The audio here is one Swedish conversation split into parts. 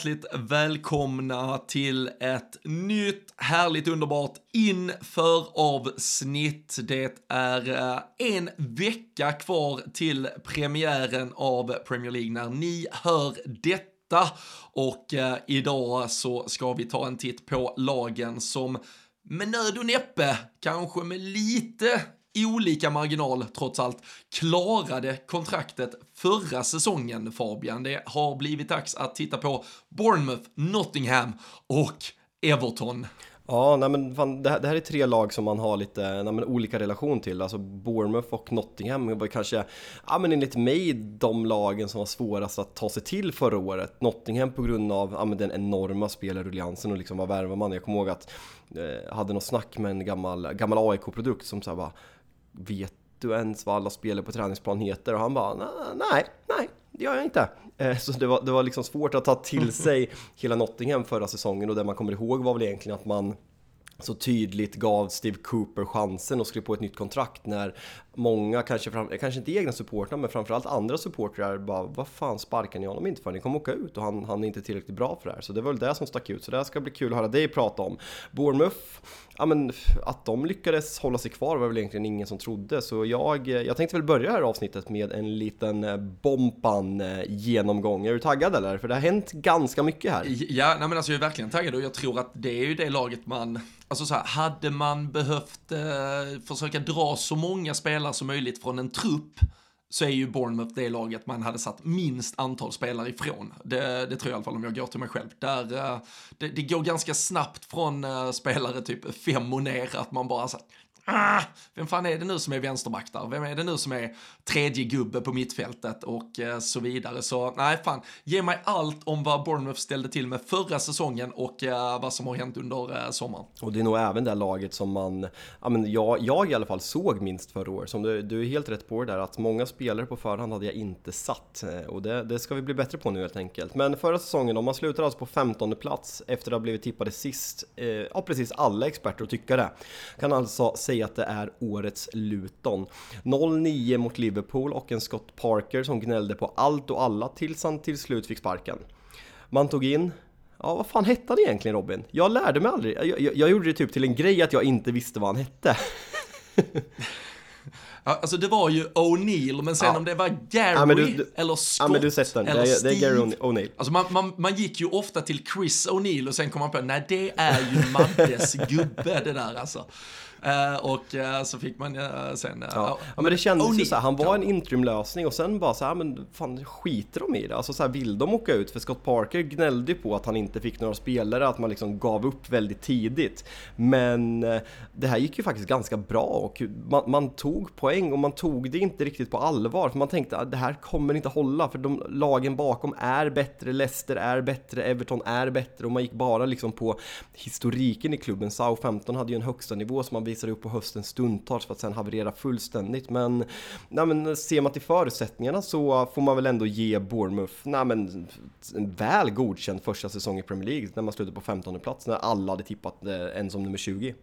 hjärtligt välkomna till ett nytt härligt underbart inför avsnitt. Det är eh, en vecka kvar till premiären av Premier League när ni hör detta. Och eh, idag så ska vi ta en titt på lagen som med nöd och näppe, kanske med lite olika marginal trots allt, klarade kontraktet förra säsongen Fabian. Det har blivit dags att titta på Bournemouth, Nottingham och Everton. Ja, nej men fan, det, här, det, här, är tre lag som man har lite nej men, olika relation till. Alltså Bournemouth och Nottingham var kanske, ja men enligt mig, de lagen som var svårast att ta sig till förra året. Nottingham på grund av ja, men den enorma spelarruljangsen och liksom vad värvar man? Jag kommer ihåg att eh, hade något snack med en gammal, gammal AIK-produkt som sa bara vet du ens vad alla spelare på träningsplan heter? Och han bara, nej, nej, det gör jag inte. Eh, så det var, det var liksom svårt att ta till sig hela Nottingham förra säsongen och det man kommer ihåg var väl egentligen att man så tydligt gav Steve Cooper chansen och skrev på ett nytt kontrakt när många, kanske, fram, kanske inte egna supportrar men framförallt andra supportrar bara vad fan sparkar ni honom inte för? Ni kommer åka ut och han, han är inte tillräckligt bra för det här. Så det var väl det som stack ut. Så det här ska bli kul att höra dig prata om. Bournemouth, ja men att de lyckades hålla sig kvar var väl egentligen ingen som trodde. Så jag, jag tänkte väl börja det här avsnittet med en liten eh, bompan eh, genomgång. Är du taggad eller? För det har hänt ganska mycket här. Ja, nej men alltså jag är verkligen taggad och jag tror att det är ju det laget man Alltså så här, hade man behövt eh, försöka dra så många spelare som möjligt från en trupp så är ju Bournemouth det laget man hade satt minst antal spelare ifrån. Det, det tror jag i alla fall om jag går till mig själv. Där, eh, det, det går ganska snabbt från eh, spelare typ fem och ner att man bara så ah, vem fan är det nu som är vänsterback där? Vem är det nu som är tredje gubbe på mittfältet och eh, så vidare. Så nej, fan, ge mig allt om vad Bournemouth ställde till med förra säsongen och eh, vad som har hänt under eh, sommaren. Och det är nog även det laget som man, ja men jag, jag i alla fall såg minst förra året. Som du, du är helt rätt på det där att många spelare på förhand hade jag inte satt eh, och det, det ska vi bli bättre på nu helt enkelt. Men förra säsongen, om man slutar alltså på 15 plats efter att ha blivit tippade sist, eh, ja precis alla experter och tyckare kan alltså säga att det är årets Luton. 0-9 mot Liverpool och en Scott Parker som gnällde på allt och alla tills han till slut fick sparken. Man tog in Ja, vad fan hette han egentligen Robin? Jag lärde mig aldrig. Jag, jag, jag gjorde det typ till en grej att jag inte visste vad han hette. Ja, alltså det var ju O'Neill, men sen ja. om det var Gary ja, du, eller Scott eller det är, Steve. Det är Gary O'Neill. Alltså man, man, man gick ju ofta till Chris O'Neill och sen kom man på, nej det är ju Maddes gubbe det där alltså. Uh, och uh, så fick man uh, sen... ja. ja. men det kändes ju så här, han var en interimlösning och sen bara så här, men fan skiter de i det? Alltså så här, vill de åka ut? För Scott Parker gnällde ju på att han inte fick några spelare, att man liksom gav upp väldigt tidigt. Men det här gick ju faktiskt ganska bra och man, man tog poäng och man tog det inte riktigt på allvar. För man tänkte att det här kommer inte hålla för de lagen bakom är bättre, Leicester är bättre, Everton är bättre och man gick bara liksom på historiken i klubben. Southampton hade ju en högsta nivå som man visade upp på hösten stundtals för att sen haverera fullständigt. Men, nej, men ser man till förutsättningarna så får man väl ändå ge Bournemouth nej, men, en väl godkänd första säsong i Premier League när man slutade på 15 plats när alla hade tippat eh, en som nummer 20.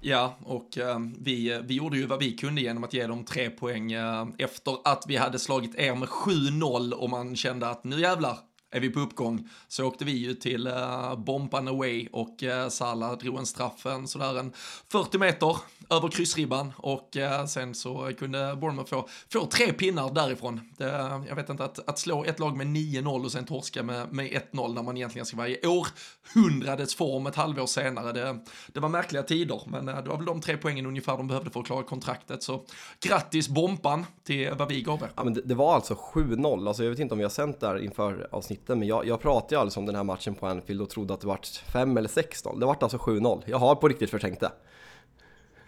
Ja, och eh, vi, eh, vi gjorde ju vad vi kunde genom att ge dem tre poäng eh, efter att vi hade slagit er med 7-0 och man kände att nu jävlar, är vi på uppgång så åkte vi ju till eh, uh, Bomban Away och eh, uh, Salah drog en straffen sådär en 40 meter över kryssribban och uh, sen så kunde Bournemouth få, få tre pinnar därifrån. Det, jag vet inte, att, att slå ett lag med 9-0 och sen torska med, med 1-0 när man egentligen ska vara i århundradets form ett halvår senare, det, det var märkliga tider, men det var väl de tre poängen ungefär de behövde för att klara kontraktet. Så grattis Bompan till vad vi gav er. Ja, men det, det var alltså 7-0, alltså jag vet inte om vi har sänt där inför avsnittet, men jag, jag pratade ju alltså om den här matchen på Anfield och trodde att det var 5 eller 6-0. Det vart alltså 7-0. Jag har på riktigt förtänkt det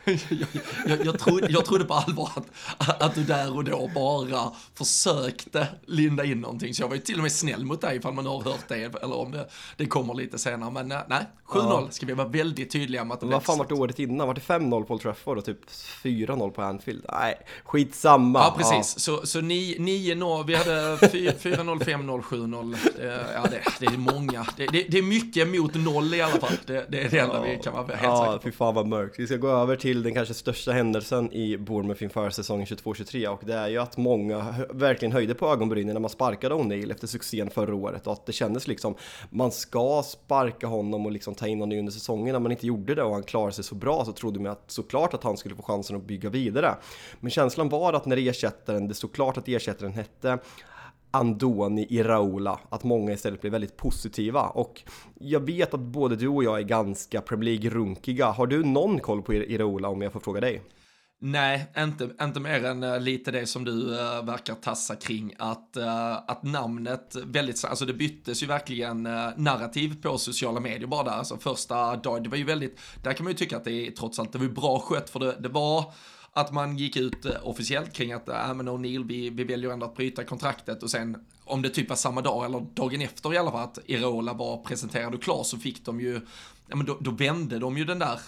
jag, jag, jag, trodde, jag trodde på allvar att, att du där och då bara försökte linda in någonting. Så jag var ju till och med snäll mot dig ifall man har hört det, eller om det, det kommer lite senare. Men eh, nej, 7-0 ja. ska vi vara väldigt tydliga med att det Vad fan var det året innan? Var det 5-0 på Old Trafford och typ 4-0 på Anfield? Nej, skitsamma. Ja, precis. Ja. Så, så 9-0, vi hade 4-0, 5-0, 7-0. Ja, det, det är många. Det, det, det, är mycket mot noll i alla fall. Det, det är det enda ja. vi kan vara helt ja, säkra på. Ja, fy fan vad mörkt. Vi ska gå över till till den kanske största händelsen i Bournemouth inför säsongen 22-23 och det är ju att många verkligen höjde på ögonbrynen när man sparkade O'Neill efter succén förra året och att det kändes liksom man ska sparka honom och liksom ta in honom under säsongen. När man inte gjorde det och han klarade sig så bra så trodde man att såklart att han skulle få chansen att bygga vidare. Men känslan var att när ersättaren, det stod klart att ersättaren hette Andoni Iraola, att många istället blir väldigt positiva och jag vet att både du och jag är ganska Premier League-runkiga. Har du någon koll på Iraola om jag får fråga dig? Nej, inte, inte mer än eh, lite det som du uh, verkar tassa kring. Att, uh, att namnet väldigt, alltså det byttes ju verkligen narrativ på sociala medier bara där. Alltså första dagen, det var ju väldigt, där kan man ju tycka att det är trots allt, det var ju bra skött för det, det var att man gick ut eh, officiellt kring att, äh, men O'Neill, vi, vi väljer ändå att bryta kontraktet. Och sen om det typ var samma dag eller dagen efter i alla fall att Irola var presenterad och klar så fick de ju ja men då, då vände de ju den där,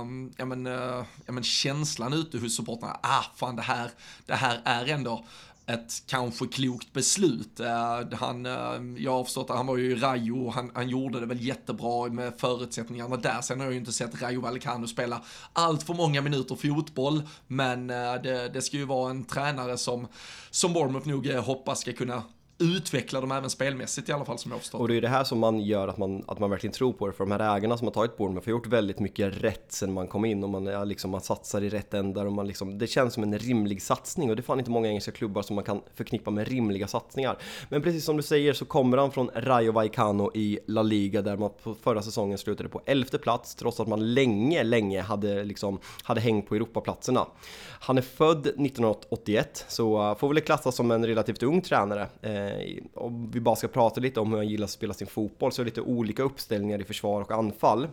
um, ja men, uh, ja men känslan ute hos supportrarna, ah fan det här, det här är ändå ett kanske klokt beslut. Eh, han, eh, jag har förstått att han var ju i Rayo, han, han gjorde det väl jättebra med förutsättningarna där. Sen har jag ju inte sett Rayo Vallecano spela allt för många minuter fotboll, men eh, det, det ska ju vara en tränare som, som Bournemouth nog hoppas ska kunna utveckla dem även spelmässigt i alla fall som jag förstår. Och det är det här som man gör att man, att man verkligen tror på det, för de här ägarna som har tagit Bournemouth har gjort väldigt mycket rätt sen man kom in och man, ja, liksom, man satsar i rätt ändar och man liksom, det känns som en rimlig satsning och det är fan inte många engelska klubbar som man kan förknippa med rimliga satsningar. Men precis som du säger så kommer han från Rayo Vallecano i La Liga där man på förra säsongen slutade på elfte plats trots att man länge, länge hade, liksom, hade hängt på Europaplatserna. Han är född 1981 så uh, får väl klassas som en relativt ung tränare. Eh, Eh, om vi bara ska prata lite om hur han gillar att spela sin fotboll så är det lite olika uppställningar i försvar och anfall.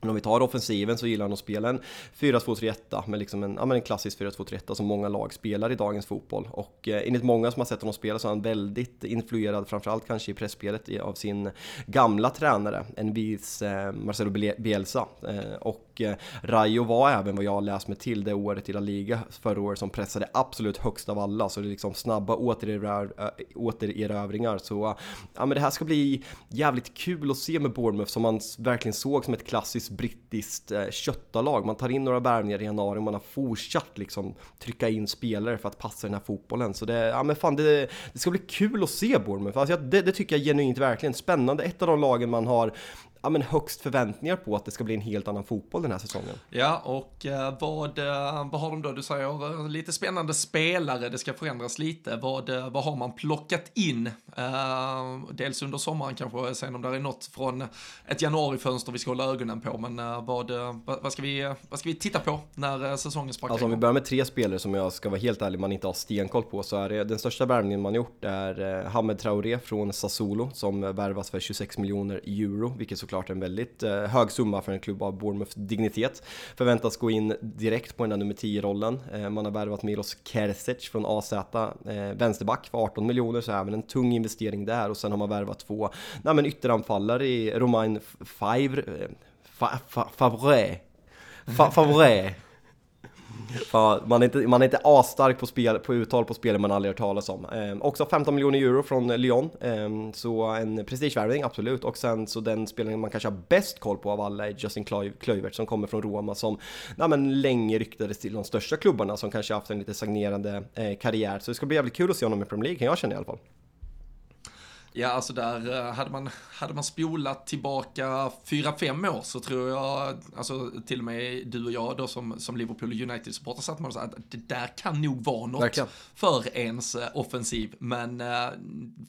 Men om vi tar offensiven så gillar han att spela en 4-2-3-1 med liksom en, ja, men en klassisk 4-2-3-1 som många lag spelar i dagens fotboll. Och eh, enligt många som har sett honom spela så är han väldigt influerad, framförallt kanske i pressspelet, av sin gamla tränare, en vis eh, Marcelo Bielsa. Eh, och eh, Rayo var även vad jag läst mig till det året i La Liga förra året som pressade absolut högst av alla. Så det är liksom snabba eh, återerövringar. Så ja, men det här ska bli jävligt kul att se med Bournemouth som man verkligen såg som ett klassiskt brittiskt eh, köttalag. Man tar in några värvningar i januari och man har fortsatt liksom trycka in spelare för att passa den här fotbollen. Så det, ja men fan det, det ska bli kul att se Bournemouth. Alltså, det, det tycker jag genuint verkligen. Spännande. Ett av de lagen man har ja, men högst förväntningar på att det ska bli en helt annan fotboll den här säsongen. Ja, och eh, vad, eh, vad har de då? Du säger eh, lite spännande spelare, det ska förändras lite. Vad, vad har man plockat in? dels under sommaren kanske, sen om det är något från ett januarifönster vi ska hålla ögonen på, men vad, vad, ska, vi, vad ska vi titta på när säsongen sparkar Alltså om vi börjar med tre spelare som jag ska vara helt ärlig, man inte har stenkoll på, så är det den största värvningen man gjort är Hamed Traoré från Sassuolo som värvas för 26 miljoner euro, vilket såklart såklart en väldigt eh, hög summa för en klubb av Bournemouths dignitet. Förväntas gå in direkt på den där nummer 10-rollen. Eh, man har värvat Milos Kersic från AZ, eh, vänsterback för 18 miljoner, så även en tung investering där. Och sen har man värvat två nej, men ytteranfallare i Romain Favre, eh, Favre, Favre, man, är inte, man är inte asstark på, spel, på uttal på spel man aldrig hört talas om. Eh, också 15 miljoner euro från Lyon, eh, så en prestigevärvning absolut. Och sen så den spelaren man kanske har bäst koll på av alla är Justin Kluivert som kommer från Roma som nej, men länge ryktades till de största klubbarna som kanske haft en lite stagnerande eh, karriär. Så det ska bli jävligt kul att se honom i Premier League kan jag känna i alla fall. Ja, alltså där eh, hade man, hade man spolat tillbaka fyra fem år så tror jag, alltså till och med du och jag då som, som Liverpool och United-supporter satt man och sa att det där kan nog vara något Verkligen. för ens eh, offensiv. Men eh,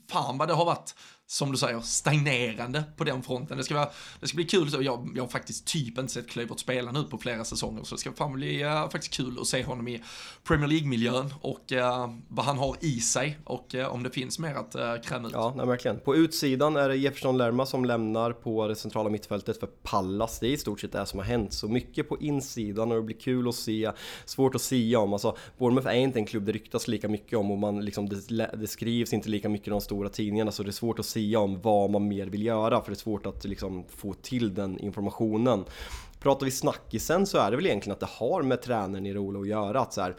fan vad det har varit som du säger, stagnerande på den fronten. Det ska, vara, det ska bli kul, jag, jag har faktiskt typ inte sett Kluivert spela nu på flera säsonger, så det ska fan bli uh, faktiskt kul att se honom i Premier League-miljön och uh, vad han har i sig och uh, om det finns mer att uh, kräma ut. Ja, nej, verkligen. På utsidan är det Jefferson Lerma som lämnar på det centrala mittfältet för Pallas. Det är i stort sett det som har hänt, så mycket på insidan och det blir kul att se. Svårt att sia om, alltså Bournemouth är inte en klubb det ryktas lika mycket om och man liksom, det, det skrivs inte lika mycket i de stora tidningarna, så det är svårt att se säga om vad man mer vill göra för det är svårt att liksom få till den informationen. Pratar vi snackisen så är det väl egentligen att det har med tränaren i Rola att göra. Att så här,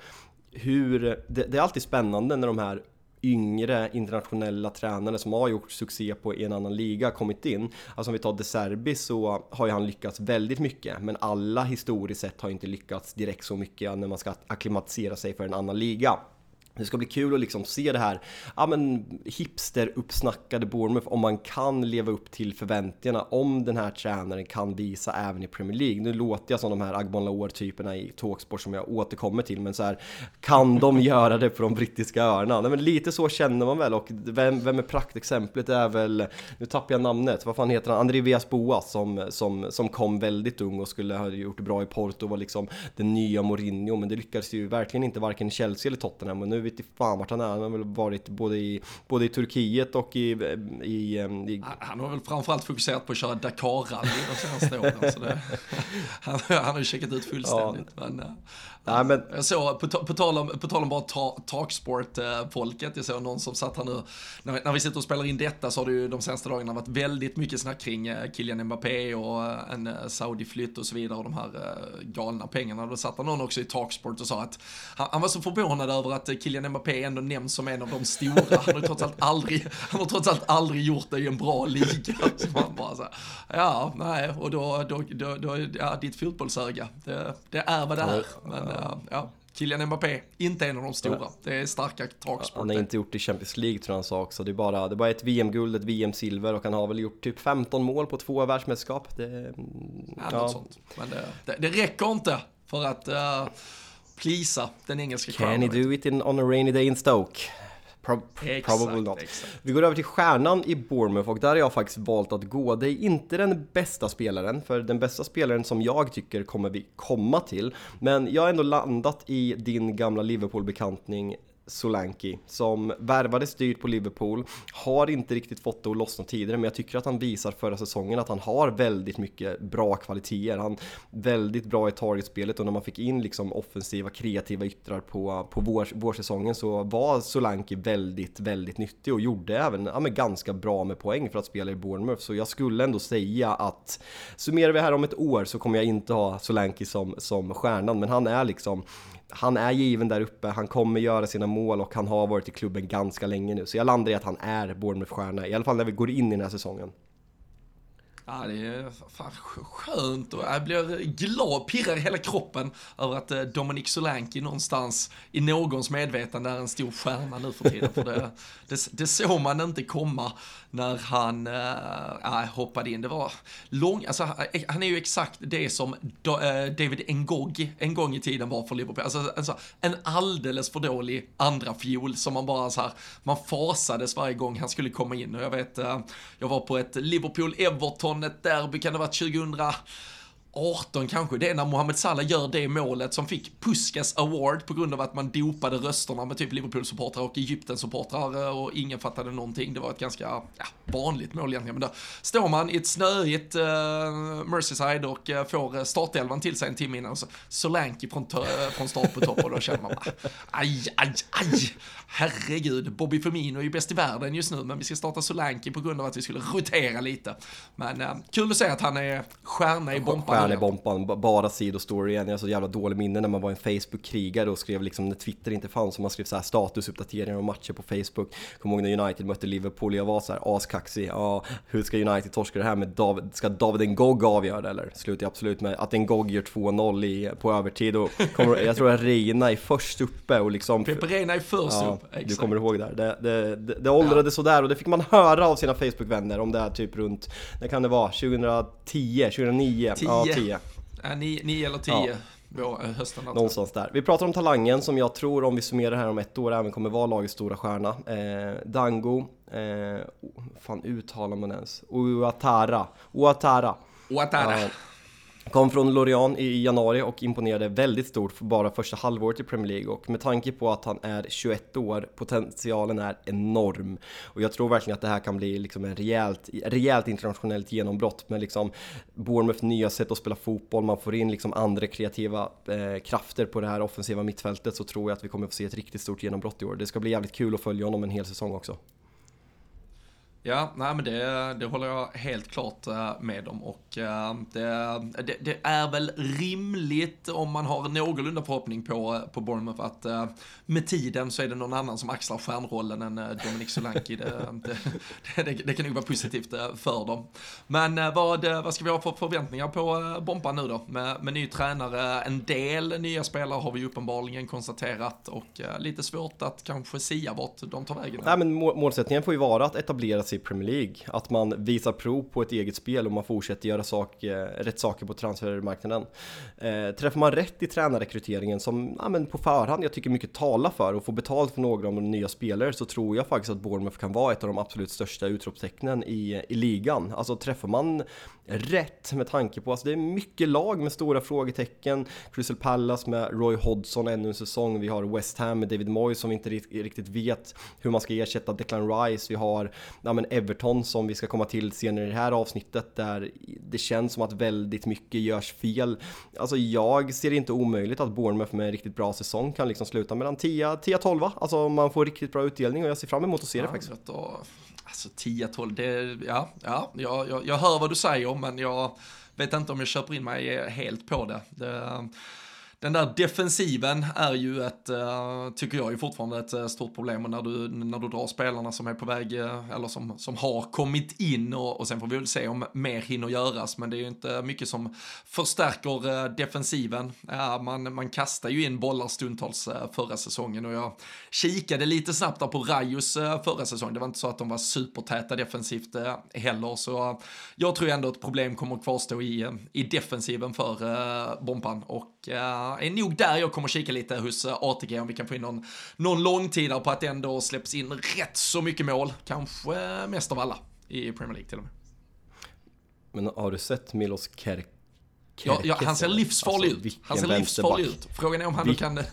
hur, det, det, är alltid spännande när de här yngre internationella tränare som har gjort succé på en annan liga kommit in. Alltså om vi tar De Serbi så har ju han lyckats väldigt mycket, men alla historiskt sett har inte lyckats direkt så mycket när man ska akklimatisera sig för en annan liga. Det ska bli kul att liksom se det här ja, men hipster-uppsnackade Bournemouth om man kan leva upp till förväntningarna om den här tränaren kan visa även i Premier League. Nu låter jag som de här Agbon Laor-typerna i Talksport som jag återkommer till, men så här kan de göra det på de brittiska öarna? Nej, men lite så känner man väl och vem, vem är praktexemplet? Det är väl, nu tappar jag namnet, vad fan heter han? André Vias Boas som, som, som kom väldigt ung och skulle ha gjort det bra i Porto och var liksom den nya Mourinho, men det lyckades ju verkligen inte varken i Chelsea eller Tottenham och nu vet fan vart han är. Han har väl varit både i, både i Turkiet och i, i, i... Han har väl framförallt fokuserat på att köra Dakar-rally de senaste åren. Så det, han, han har ju checkat ut fullständigt. Ja. Men, Nej, men... Jag såg, på, på, tal om, på tal om bara ta, talksport-folket, jag såg någon som satt här nu, när, när vi sitter och spelar in detta så har det ju de senaste dagarna varit väldigt mycket snack kring eh, Kylian Mbappé och eh, en eh, Saudi-flytt och så vidare och de här galna pengarna. Då satt någon också i talksport och sa att han, han var så förvånad över att Kylian Mbappé ändå nämns som en av de stora. Han har trots allt aldrig, han har trots allt aldrig gjort det i en bra liga. Så man bara så här, ja, nej, och då, då, då, då ja, ditt fotbollsöga, det, det är vad det är. Men, ja, Kylian Mbappé, inte en av de stora. Ja. Det är starka dragsport. Han har inte gjort det i Champions League tror jag han sa också. Det är bara, det är bara ett VM-guld, ett VM-silver och han har väl gjort typ 15 mål på två världsmästerskap. Det, ja, ja. sånt. Men det, det, det, räcker inte för att uh, plisa den engelska Can he do it in, on a rainy day in Stoke? Pro exakt, probably not. Exakt. Vi går över till stjärnan i Bournemouth och där har jag faktiskt valt att gå. Det är inte den bästa spelaren, för den bästa spelaren som jag tycker kommer vi komma till. Men jag har ändå landat i din gamla Liverpool-bekantning Solanki som värvades dyrt på Liverpool, har inte riktigt fått det att lossna tidigare men jag tycker att han visar förra säsongen att han har väldigt mycket bra kvaliteter. Han väldigt bra i targetspelet och när man fick in liksom offensiva kreativa yttrar på, på vår, vårsäsongen så var Solanki väldigt, väldigt nyttig och gjorde även ja, men ganska bra med poäng för att spela i Bournemouth. Så jag skulle ändå säga att summerar vi här om ett år så kommer jag inte ha Solanki som, som stjärnan men han är liksom han är given där uppe, han kommer göra sina mål och han har varit i klubben ganska länge nu. Så jag landar i att han är Bournemouth-stjärna, i alla fall när vi går in i den här säsongen. Ja, det är fan skönt och jag blir glad, pirrar i hela kroppen över att eh, Dominic Solanki någonstans i någons medvetande är en stor stjärna nu för tiden. För det, det, det såg man inte komma när han äh, hoppade in. Det var lång, alltså han eh, är ju exakt det som David Ngog en gång i tiden var för Liverpool. Alltså, alltså en alldeles för dålig andra fjol som man bara så här, man fasades varje gång han skulle komma in. Och jag vet, jag var på ett Liverpool-Everton, ett derby, kan det ha varit 2000 18 kanske, det är när Mohamed Salah gör det målet som fick Puskas Award på grund av att man dopade rösterna med typ Liverpool-supportrar och Egypten-supportrar och ingen fattade någonting. Det var ett ganska ja, vanligt mål egentligen. Men då står man i ett snöigt uh, Merseyside och uh, får startelvan till sig en timme innan och så Solanke från, från start på topp och då känner man bara aj, aj, aj, herregud, Bobby Firmino är ju bäst i världen just nu men vi ska starta Solanke på grund av att vi skulle rotera lite. Men uh, kul att se att han är stjärna i bompan Stjärnebompan, bara sidostory igen. Jag har så jävla dålig minne när man var en Facebook-krigare och skrev liksom när Twitter inte fanns och man skrev så här statusuppdateringar och matcher på Facebook. Kommer ihåg när United mötte Liverpool, jag var så här askaxig. Ja, hur ska United torska det här med David? Ska David Ngog avgöra det eller? Slutar absolut med att Ngog gör 2-0 på övertid och kommer, jag tror att Reina är först uppe och liksom... Pepe Reina är först ja, upp, exakt. Du kommer ihåg där. Det, det, det, det åldrades ja. sådär och det fick man höra av sina Facebook-vänner om det här typ runt, när kan det vara, 2010, 2009? 10. Ja, 10. Ja, 9 eller 10. Ja. Eh, hösten Någonstans där. Vi pratar om talangen som jag tror om vi summerar här om ett år även kommer vara lagets stora stjärna. Eh, Dango, eh, fan uttalar man ens? Ouattara. Ouattara. Ouattara. Uh, Kom från Lorient i januari och imponerade väldigt stort för bara första halvåret i Premier League och med tanke på att han är 21 år, potentialen är enorm. Och jag tror verkligen att det här kan bli liksom en rejält, rejält internationellt genombrott med liksom Bournemouth nya sätt att spela fotboll, man får in liksom andra kreativa eh, krafter på det här offensiva mittfältet så tror jag att vi kommer få se ett riktigt stort genombrott i år. Det ska bli jävligt kul att följa honom en hel säsong också. Ja, nej men det, det håller jag helt klart eh, med om och eh, det, det, det, är väl rimligt om man har någorlunda förhoppning på, eh, på Bournemouth att med tiden så är det någon annan som axlar stjärnrollen än Dominic Solanki. Det, det, det, det, kan nog vara positivt för dem. Men vad, vad ska vi ha för förväntningar på Bompan nu då? Med, med ny tränare, en del nya spelare har vi uppenbarligen konstaterat och lite svårt att kanske sia vart de tar vägen. Nej men målsättningen får ju vara att etablera sig i Premier League. Att man visar prov på ett eget spel och man fortsätter göra sak, eh, rätt saker på transfermarknaden. Eh, träffar man rätt i tränarrekryteringen som ja, men på förhand jag tycker mycket talar för och får betalt för några av de nya spelare så tror jag faktiskt att Bournemouth kan vara ett av de absolut största utropstecknen i, i ligan. Alltså träffar man rätt med tanke på, alltså det är mycket lag med stora frågetecken. Crystal Palace med Roy Hodgson ännu en säsong. Vi har West Ham med David Moyes som vi inte riktigt vet hur man ska ersätta Declan Rice. Vi har ja, men Everton som vi ska komma till senare i det här avsnittet där det känns som att väldigt mycket görs fel. Alltså jag ser inte omöjligt att Bournemouth med en riktigt bra säsong kan liksom sluta mellan 10-12 Alltså man får riktigt bra utdelning och jag ser fram emot att se ja, det faktiskt. Alltså 10-12, det, ja, ja, jag, jag, jag hör vad du säger men jag vet inte om jag köper in mig helt på det. det den där defensiven är ju ett, eh, tycker jag är fortfarande ett eh, stort problem. Och när du, när du drar spelarna som är på väg, eh, eller som, som har kommit in och, och sen får vi väl se om mer hinner göras, men det är ju inte mycket som förstärker defensiven. man, man kastar ju in bollar stundtals förra säsongen. Och jag kikade lite snabbt där på Rajos förra säsongen. Det var inte så att de var supertäta defensivt heller, så jag tror ändå att problem kommer att kvarstå i, i defensiven för Bompan. Och är nog där jag kommer kika lite hos eh, ATG om vi kan få in någon, någon långtidare på att det ändå släpps in rätt så mycket mål. Kanske mest av alla i Premier League till och med. Men har du sett Milos Kerk? Ja, ja, han ser livsfarlig alltså, ut. Han ser livsfarlig ut. Frågan är om han Vil kan,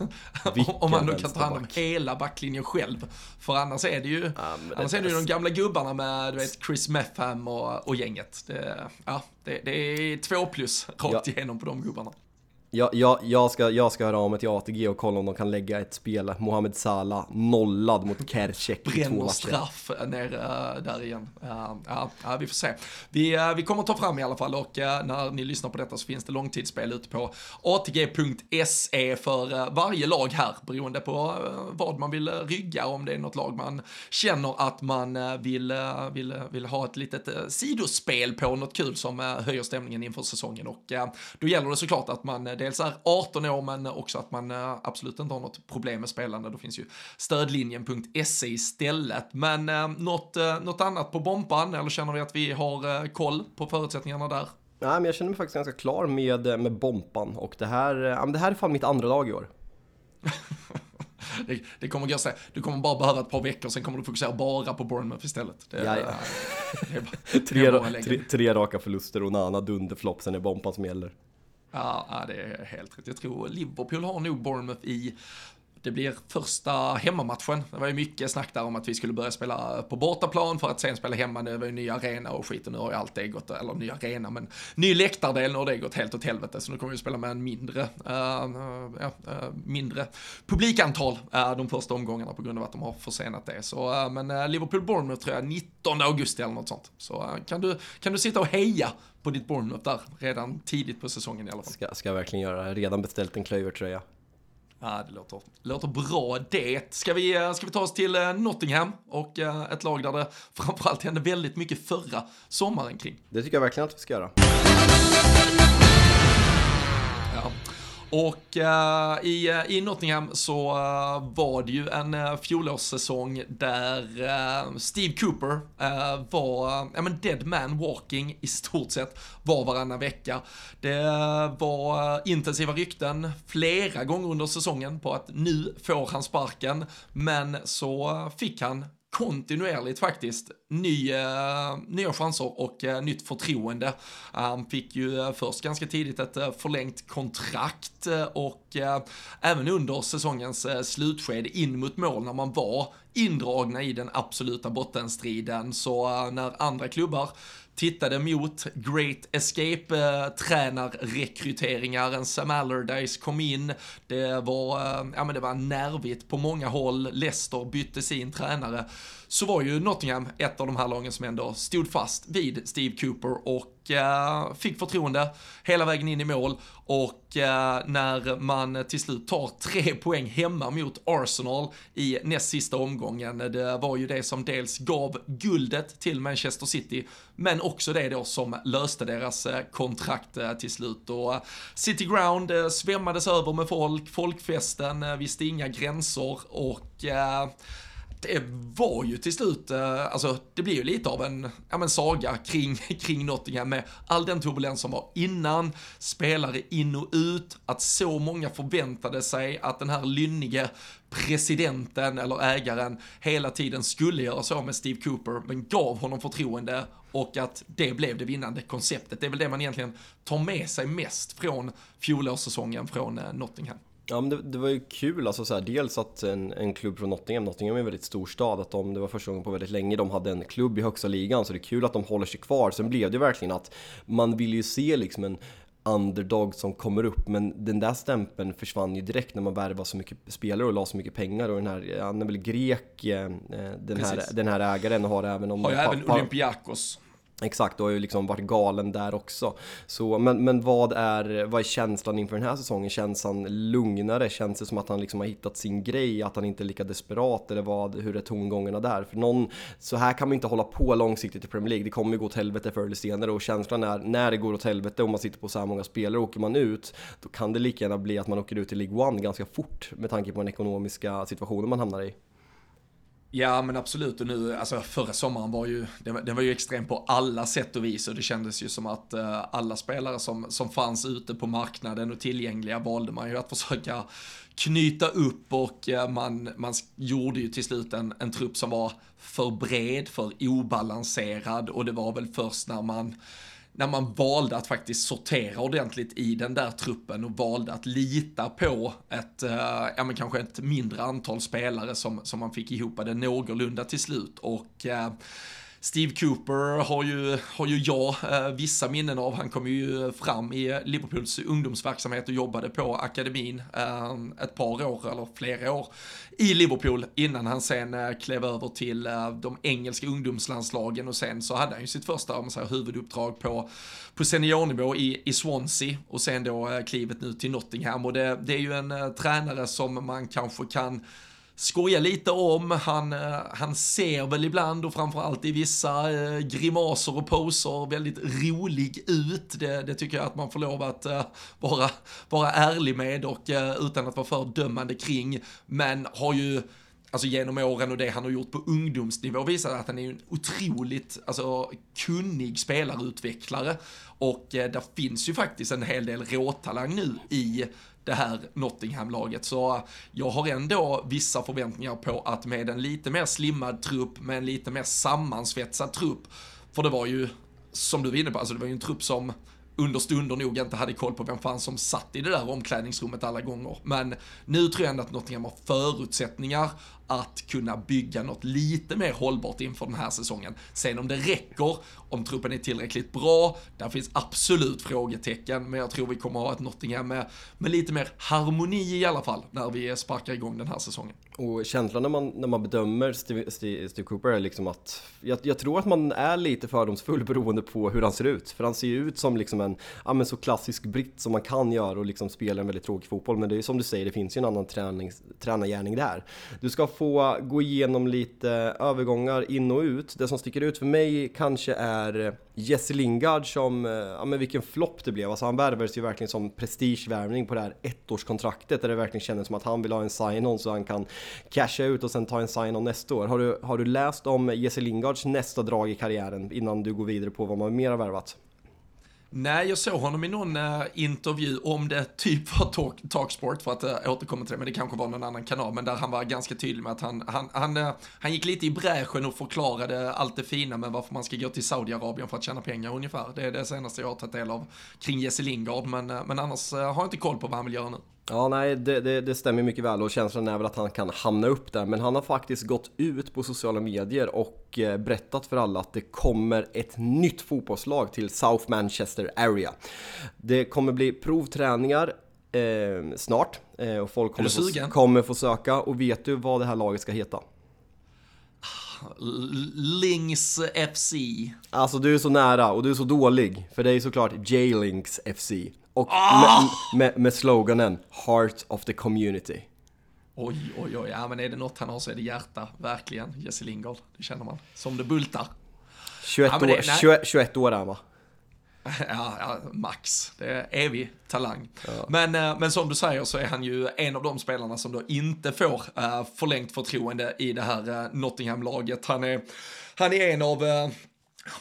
om han nu kan ta hand om hela backlinjen själv. För annars är det ju, ja, annars är det ju de gamla gubbarna med du vet, Chris Metham och, och gänget. Det, ja, det, det är två plus rakt ja. igenom på de gubbarna. Jag, jag, jag, ska, jag ska höra av mig till ATG och kolla om de kan lägga ett spel, Mohamed Salah nollad mot Kercek Bränner straff nere uh, där igen. Uh, ja, ja, vi får se. Vi, uh, vi kommer ta fram i alla fall och när ni lyssnar på detta så finns det långtidsspel ute på ATG.se för varje lag här beroende på vad man vill rygga om det är något lag man känner att man vill, vill, vill ha ett litet sidospel på något kul som höjer stämningen inför säsongen och då gäller det såklart att man dels är 18 år men också att man eh, absolut inte har något problem med spelande. Då finns ju stödlinjen.se istället. Men eh, något, eh, något annat på bompan eller känner vi att vi har koll på förutsättningarna där? Nej, men jag känner mig faktiskt ganska klar med, med Bompan och det här, det här är fan mitt andra lag i år. det, det, kommer gå så Du kommer bara behöva ett par veckor, sen kommer du fokusera bara på Bournemouth istället. Det, ja, ja. Det bara, tre, tre, tre, raka förluster och Nana dunderflopp, sen är Bompan som gäller. Ja, det är helt rätt. Jag tror Liverpool har nog Bournemouth i det blir första hemmamatchen. Det var ju mycket snack där om att vi skulle börja spela på bortaplan för att sen spela hemma. Det var ju ny arena och skit och nu har ju allt det gått, eller ny arena, men ny läktardel nu har det gått helt åt helvete. Så nu kommer vi spela med en mindre, uh, uh, uh, mindre publikantal eh, de första omgångarna på grund av att de har försenat det. Så, eh, men eh, Liverpool-Bournemouth tror jag 19 augusti eller något sånt. Så kan, du, kan du sitta och heja på ditt Bournemouth där redan tidigt på säsongen i alla fall. Ska, ska jag verkligen göra. Redan beställt en klövertröja. Ja, det låter, låter bra det. Ska vi, eh, ska vi ta oss till eh, Nottingham och eh, ett lag där det framförallt hände väldigt mycket förra sommaren kring? Det tycker jag verkligen att vi ska göra. Och uh, i, uh, i Nottingham så uh, var det ju en uh, fjolårssäsong där Steve Cooper var, ja men dead man walking i stort sett var varannan vecka. Det var intensiva rykten flera gånger under säsongen på att nu får han sparken, men så fick han kontinuerligt faktiskt nya, eh, nya chanser och eh, nytt förtroende. Han fick ju eh, först ganska tidigt ett eh, förlängt kontrakt eh, och även under säsongens slutskede in mot mål när man var indragna i den absoluta bottenstriden så när andra klubbar tittade mot Great Escape-tränarrekryteringar. En Sam Allardyce kom in, det var, eh, ja, men det var nervigt på många håll. Leicester bytte sin tränare så var ju Nottingham ett av de här lagen som ändå stod fast vid Steve Cooper och eh, fick förtroende hela vägen in i mål och eh, när man till slut tar tre poäng hemma mot Arsenal i näst sista omgången, det var ju det som dels gav guldet till Manchester City, men också det då som löste deras eh, kontrakt eh, till slut. Och eh, City Ground svämmades över med folk, folkfesten visste inga gränser och det var ju till slut, eh, alltså det blir ju lite av en, ja men saga kring, kring Nottingham med all den turbulens som var innan, spelare in och ut, att så många förväntade sig att den här lynnige presidenten eller ägaren hela tiden skulle göra så med Steve Cooper, men gav honom förtroende och att det blev det vinnande konceptet. Det är väl det man egentligen tar med sig mest från fjolårssäsongen från eh, Nottingham. Ja men det, det, var ju kul, alltså så här, dels att en, en klubb från Nottingham, Nottingham är en väldigt stor stad, att de, det var första gången på väldigt länge de hade en klubb i högsta ligan, så det är kul att de håller sig kvar. Sen blev det verkligen att man vill ju se liksom en underdog som kommer upp, men den där stämpeln försvann ju direkt när man värvade så mycket spelare och la så mycket pengar och den här, han är väl grek, eh, den, här, den här ägaren har även om... Har ju även Olympiakos. Exakt, du har ju liksom varit galen där också. Så, men, men vad, är, vad är känslan inför den här säsongen? Känns han lugnare? Känns det som att han liksom har hittat sin grej? Att han inte är lika desperat? Eller vad, hur är tongångarna där? För någon, så här kan man inte hålla på långsiktigt i Premier League. Det kommer ju gå åt helvete förr eller senare och känslan är när det går åt helvete och man sitter på så här många spelare och åker man ut, då kan det lika gärna bli att man åker ut i League One ganska fort med tanke på den ekonomiska situationen man hamnar i. Ja men absolut. Och nu, alltså förra sommaren var ju, den var, den var ju extrem på alla sätt och vis. Och det kändes ju som att uh, alla spelare som, som fanns ute på marknaden och tillgängliga valde man ju att försöka knyta upp. Och uh, man, man gjorde ju till slut en, en trupp som var för bred, för obalanserad. Och det var väl först när man när man valde att faktiskt sortera ordentligt i den där truppen och valde att lita på ett, eh, ja men kanske ett mindre antal spelare som, som man fick ihop. Det någorlunda till slut och eh, Steve Cooper har ju, har ju jag eh, vissa minnen av. Han kom ju fram i Liverpools ungdomsverksamhet och jobbade på akademin eh, ett par år, eller flera år, i Liverpool innan han sen eh, klev över till eh, de engelska ungdomslandslagen och sen så hade han ju sitt första om säger, huvuduppdrag på, på seniornivå i, i Swansea och sen då eh, klivet nu till Nottingham och det, det är ju en eh, tränare som man kanske kan skoja lite om. Han, eh, han ser väl ibland och framförallt i vissa eh, grimaser och poser väldigt rolig ut. Det, det tycker jag att man får lov att eh, vara, vara ärlig med och eh, utan att vara för dömande kring. Men har ju alltså genom åren och det han har gjort på ungdomsnivå visar att han är en otroligt alltså, kunnig spelarutvecklare. Och eh, där finns ju faktiskt en hel del råtalang nu i det här Nottingham-laget. Så eh, jag har ändå vissa förväntningar på att med en lite mer slimmad trupp, med en lite mer sammansvetsad trupp, för det var ju, som du var inne på, alltså det var ju en trupp som under stunder nog inte hade koll på vem fan som satt i det där omklädningsrummet alla gånger. Men nu tror jag ändå att Nottingham har förutsättningar att kunna bygga något lite mer hållbart inför den här säsongen. Sen om det räcker, om truppen är tillräckligt bra, där finns absolut frågetecken, men jag tror vi kommer ha ett Nottingham med, med lite mer harmoni i alla fall när vi sparkar igång den här säsongen. Och känslan när man, när man bedömer Steve, Steve, Steve Cooper är liksom att jag, jag, tror att man är lite fördomsfull beroende på hur han ser ut. För han ser ju ut som liksom en ja, men så klassisk britt som man kan göra och liksom spela en väldigt tråkig fotboll. Men det är som du säger, det finns ju en annan träning, tränargärning där. Du ska få gå igenom lite övergångar in och ut. Det som sticker ut för mig kanske är Jesse Lingard som, eh, ja men vilken flopp det blev. Alltså han värvades ju verkligen som prestigevärvning på det här ettårskontraktet där det verkligen kändes som att han vill ha en sign-on så han kan casha ut och sen ta en sign-on nästa år. Har du, har du läst om Jesse Lingards nästa drag i karriären innan du går vidare på vad man mer har värvat? Nej, jag såg honom i någon äh, intervju om det typ var talk, Talksport för att äh, återkomma till det, men det kanske var någon annan kanal, men där han var ganska tydlig med att han, han, han, äh, han gick lite i bräschen och förklarade allt det fina med varför man ska gå till Saudiarabien för att tjäna pengar ungefär. Det är det senaste jag har tagit del av kring Jesse Lingard, men, men annars har jag inte koll på vad han vill göra nu. Ja, nej, det, det, det, stämmer mycket väl och känslan är väl att han kan hamna upp där. Men han har faktiskt gått ut på sociala medier och eh, berättat för alla att det kommer ett nytt fotbollslag till South Manchester Area. Det kommer bli provträningar eh, snart eh, och folk kommer få, kommer få söka. Och vet du vad det här laget ska heta? Links FC. Alltså du är så nära och du är så dålig. För det är såklart J-Links FC. Och oh! med, med, med, sloganen Heart of the Community. Oj, oj, oj. Ja, men är det något han har så är det hjärta. Verkligen, Jesse Lingard. Det känner man. Som det bultar. 21, ja, det, år, 21, 21 år är va? Ja, ja, max. Det är evig talang. Ja. Men, eh, men som du säger så är han ju en av de spelarna som då inte får uh, förlängt förtroende i det här uh, Nottingham-laget. Han är, han är en av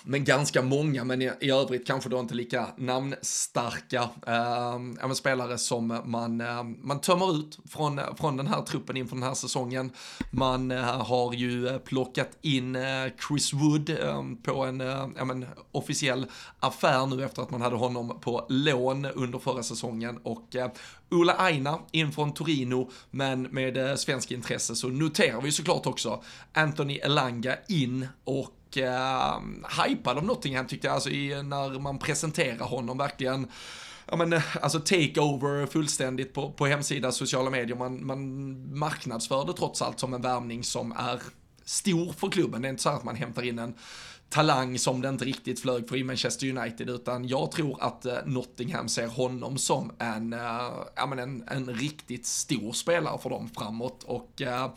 men ganska många, men i, i övrigt kanske då inte lika namnstarka eh, spelare som man, eh, man tömmer ut från, från den här truppen inför den här säsongen. Man eh, har ju plockat in eh, Chris Wood eh, på en eh, men, officiell affär nu efter att man hade honom på lån under förra säsongen och eh, Ola Aina in från Torino, men med eh, svensk intresse så noterar vi såklart också Anthony Elanga in och uh, eh, hypad av Nottingham tyckte jag, alltså i, när man presenterar honom verkligen ja men eh, alltså takeover fullständigt på, på hemsida, sociala medier, man, man marknadsför det trots allt som en värvning som är stor för klubben. Det är inte så att man hämtar in en talang som det inte riktigt flög för i Manchester United, utan jag tror att eh, Nottingham ser honom som en, uh, ja men en, en riktigt stor spelare för dem framåt och uh,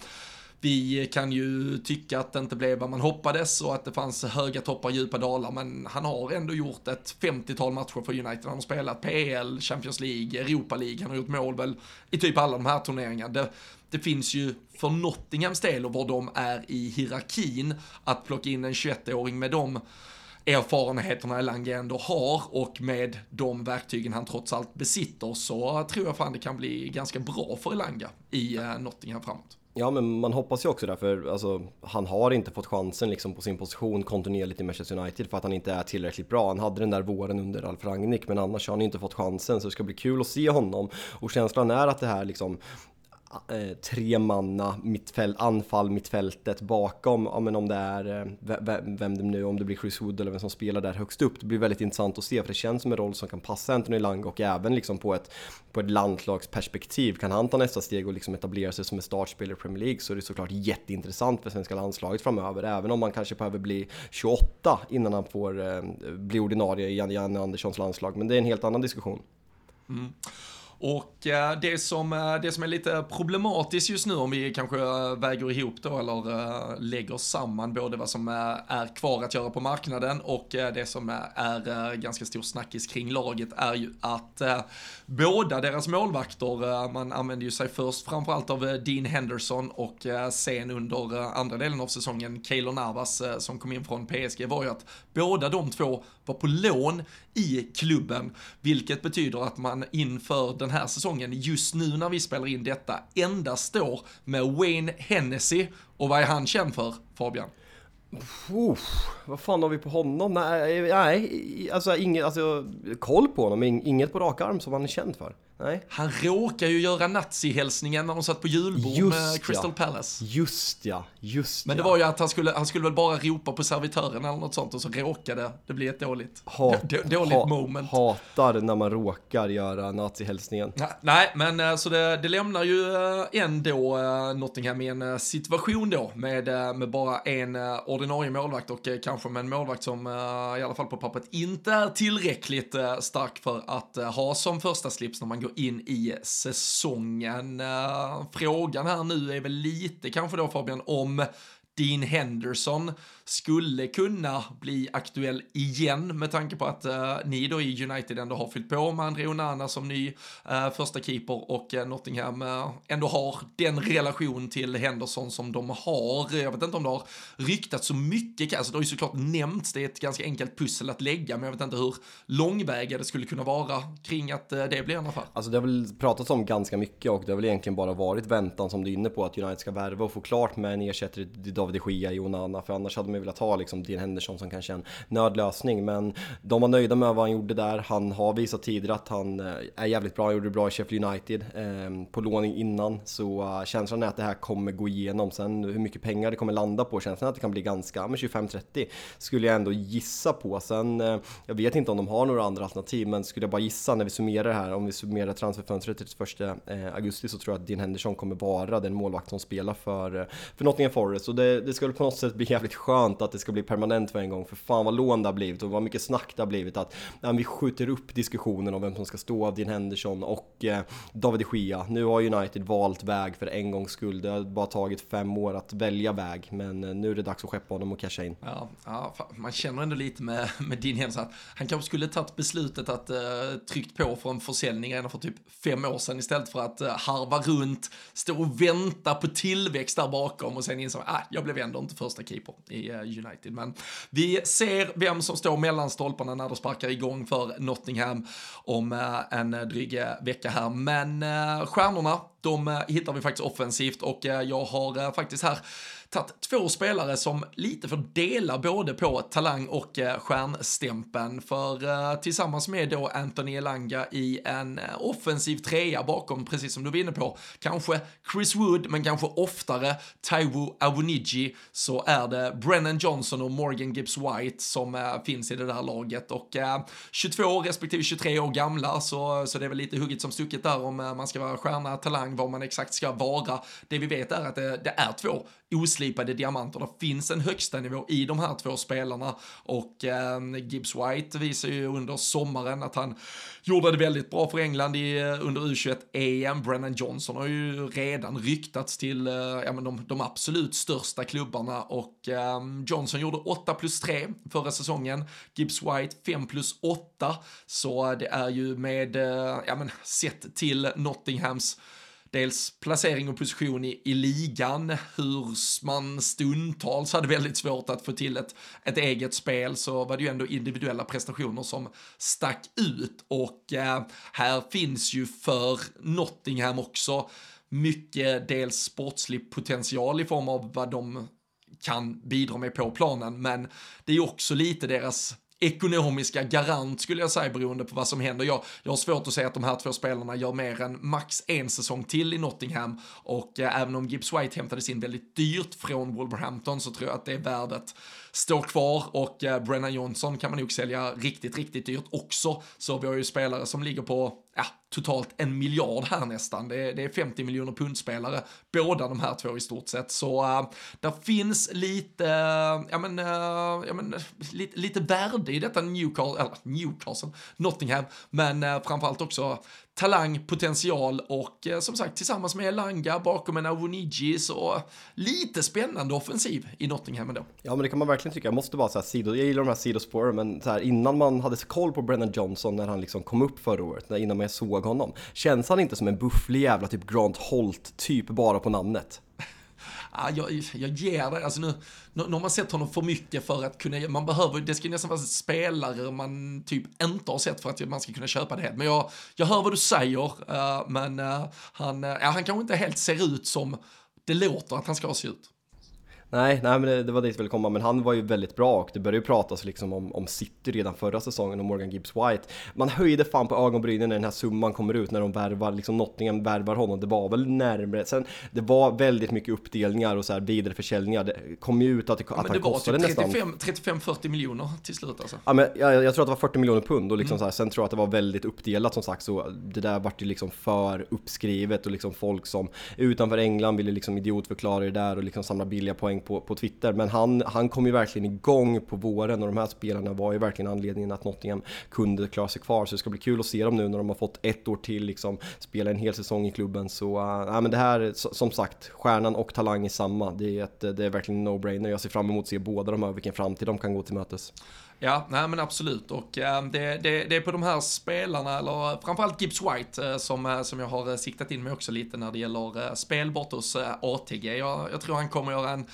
vi kan ju tycka att det inte blev vad man hoppades och att det fanns höga toppar och djupa dalar, men han har ändå gjort ett 50-tal matcher för United. Han har spelat PL, Champions League, Europa League, han har gjort mål väl i typ alla de här turneringarna. Det, det finns ju för Nottinghams del och var de är i hierarkin att plocka in en 21-åring med de erfarenheterna Elanga ändå har och med de verktygen han trots allt besitter så tror jag fan det kan bli ganska bra för Elanga i eh, Nottingham framåt. Ja men man hoppas ju också det för alltså, han har inte fått chansen liksom på sin position kontinuerligt i Manchester United för att han inte är tillräckligt bra. Han hade den där våren under Alf Rangnick men annars har han inte fått chansen så det ska bli kul att se honom. Och känslan är att det här liksom eh, tre manna mittfält, anfall mittfältet bakom, ja, men om det är eh, vem det nu om det blir Chris Wood eller vem som spelar där högst upp. Det blir väldigt intressant att se för det känns som en roll som kan passa Anthony Lang och även liksom på ett, på ett landslagsperspektiv. Kan han ta nästa steg och liksom etablera sig som en startspelare i Premier League så är det såklart jätteintressant för svenska landslaget framöver. Även om man kanske behöver bli 28 innan han får eh, bli ordinarie i Janne Anderssons landslag. Men det är en helt annan diskussion. Mm. Och eh, det som, eh, det som är lite problematiskt just nu om vi kanske eh, väger ihop då eller eh, lägger samman både vad som är kvar att göra på marknaden och det som är ganska stor snackis kring laget är ju att båda deras målvakter, man använder ju sig först framförallt av Dean Henderson och sen under andra delen av säsongen Keylor Navas som kom in från PSG var ju att båda de två var på lån i klubben, vilket betyder att man inför den den här säsongen, just nu när vi spelar in detta, endast står med Wayne Hennessy. Och vad är han känd för, Fabian? Uff, vad fan har vi på honom? Nej, eh, nej alltså, inget, alltså koll på honom, inget på rak arm som han är känd för. Nej. Han råkar ju göra nazihälsningen när de satt på julbord just med Crystal ja. Palace. Just ja, just Men det ja. var ju att han skulle, han skulle väl bara ropa på servitören eller något sånt och så råkade det bli ett dåligt, Hat, dåligt ha, moment. Hatar när man råkar göra nazihälsningen. nej, men eh, så det, det lämnar ju eh, ändå eh, Nottingham i en situation då med, med bara en ordinarie målvakt och kanske med en målvakt som i alla fall på pappret inte är tillräckligt stark för att ha som första slips när man går går in i säsongen. Eh, frågan här nu är väl lite kanske då Fabian om Dean Henderson skulle kunna bli aktuell igen med tanke på att uh, ni då i United ändå har fyllt på med André Onana som ny uh, första keeper och uh, Nottingham ändå har den relation till Henderson som de har. Jag vet inte om det har ryktats så mycket, alltså det har ju såklart nämnts, det är ett ganska enkelt pussel att lägga, men jag vet inte hur långväga det skulle kunna vara kring att det blir en affär. Alltså det har väl pratats om ganska mycket och det har väl egentligen bara varit väntan som du är inne på att United ska värva och få klart med en ersättare till David de Gia i Onana, för annars hade man man vilja ta liksom Dean Henderson som kanske en nödlösning. Men de var nöjda med vad han gjorde där. Han har visat tidigare att han eh, är jävligt bra. Han gjorde det bra i Sheffield United eh, på låning innan. Så uh, känslan är att det här kommer gå igenom. Sen hur mycket pengar det kommer landa på, känslan är att det kan bli ganska, men 25-30 skulle jag ändå gissa på. Sen, eh, jag vet inte om de har några andra alternativ, men skulle jag bara gissa när vi summerar det här, om vi summerar transferfönstret 31 eh, augusti så tror jag att Dean Henderson kommer vara den målvakt som spelar för, eh, för Nottingham Forest. Och det, det skulle på något sätt bli jävligt skönt att det ska bli permanent för en gång, för fan vad lån det har blivit och vad mycket snack det har blivit att nej, vi skjuter upp diskussionen om vem som ska stå av Din Henderson och eh, David de Gea. Nu har United valt väg för en gångs skull. Det har bara tagit fem år att välja väg, men eh, nu är det dags att skeppa honom och casha in. Ja, ja man känner ändå lite med, med din Henderson att han kanske skulle tagit beslutet att eh, tryckt på för en försäljning redan för typ fem år sedan istället för att eh, harva runt, stå och vänta på tillväxt där bakom och sen insåg att ah, jag blev ändå inte första keeper i eh, United. Men vi ser vem som står mellan stolparna när det sparkar igång för Nottingham om eh, en dryg eh, vecka här. Men eh, stjärnorna, de hittar vi faktiskt offensivt och jag har faktiskt här tagit två spelare som lite får dela både på talang och eh, stjärnstämpeln. För eh, tillsammans med då Anthony Elanga i en eh, offensiv trea bakom, precis som du var inne på, kanske Chris Wood, men kanske oftare Taiwo Awoniji, så är det Brennan Johnson och Morgan Gibbs White som finns i det där laget. Och 22 respektive 23 år gamla, så, så det är väl lite hugget som stucket där om man ska vara stjärna, talang, vad man exakt ska vara. Det vi vet är att det, det är två finslipade diamanter. Det finns en högsta nivå i de här två spelarna och eh, Gibbs White visar ju under sommaren att han gjorde det väldigt bra för England i, eh, under U21-EM. Brennan Johnson har ju redan ryktats till eh, ja, men de, de absolut största klubbarna och eh, Johnson gjorde 8 plus 3 förra säsongen. Gibbs White 5 plus 8. Så det är ju med, eh, ja men sett till Nottinghams dels placering och position i, i ligan, hur man stundtals hade väldigt svårt att få till ett, ett eget spel så var det ju ändå individuella prestationer som stack ut. Och eh, här finns ju för Nottingham också mycket dels sportslig potential i form av vad de kan bidra med på planen, men det är också lite deras ekonomiska garant skulle jag säga beroende på vad som händer. Jag, jag har svårt att säga att de här två spelarna gör mer än max en säsong till i Nottingham och eh, även om Gibbs White hämtades in väldigt dyrt från Wolverhampton så tror jag att det är värdet står kvar och eh, Brennan Johnson kan man nog sälja riktigt, riktigt dyrt också. Så vi har ju spelare som ligger på ja, totalt en miljard här nästan. Det är, det är 50 miljoner pundspelare, båda de här två i stort sett. Så uh, där finns lite, uh, ja men, uh, ja men lite, lite värde i detta Newcastle, eller Newcastle, Nottingham, men uh, framförallt också talang, potential och eh, som sagt tillsammans med Elanga bakom en Awoniji så lite spännande offensiv i Nottingham ändå. Ja men det kan man verkligen tycka, jag måste bara säga sido, jag gillar de här sidospåren men så här, innan man hade koll på Brennan Johnson när han liksom kom upp förra året, när, innan man såg honom, känns han inte som en bufflig jävla typ Grant Holt typ bara på namnet? Ah, jag, jag ger dig, alltså nu, nu, nu har man sett honom för mycket för att kunna, man behöver, det ska nästan vara spelare man typ inte har sett för att man ska kunna köpa det helt. Men jag, jag hör vad du säger, uh, men uh, han, uh, ja, han kanske inte helt ser ut som det låter att han ska se ut. Nej, nej men det, det var dit jag ville komma, men han var ju väldigt bra och det började ju pratas liksom om, om City redan förra säsongen och Morgan Gibbs White. Man höjde fan på ögonbrynen när den här summan kommer ut när de värvar, liksom Nottingham värvar honom. Det var väl närmre, sen det var väldigt mycket uppdelningar och så här vidareförsäljningar. Det kom ju ut att, det, ja, att han kostade typ 35, nästan... 35-40 miljoner till slut alltså. Ja men jag, jag, tror att det var 40 miljoner pund och liksom mm. så här, sen tror jag att det var väldigt uppdelat som sagt så det där vart ju liksom för uppskrivet och liksom folk som utanför England ville liksom idiotförklara det där och liksom samla billiga poäng på, på Twitter men han, han kom ju verkligen igång på våren och de här spelarna var ju verkligen anledningen att Nottingham kunde klara sig kvar. Så det ska bli kul att se dem nu när de har fått ett år till liksom spela en hel säsong i klubben. Så uh, men det här, som sagt, stjärnan och talang är samma. Det är, ett, det är verkligen no-brainer. Jag ser fram emot att se båda de här, vilken framtid de kan gå till mötes. Ja, nej men absolut och äh, det, det, det, är på de här spelarna, eller framförallt Gibbs White, äh, som, äh, som jag har siktat in mig också lite när det gäller spel bort hos ATG. Jag, jag tror han kommer göra en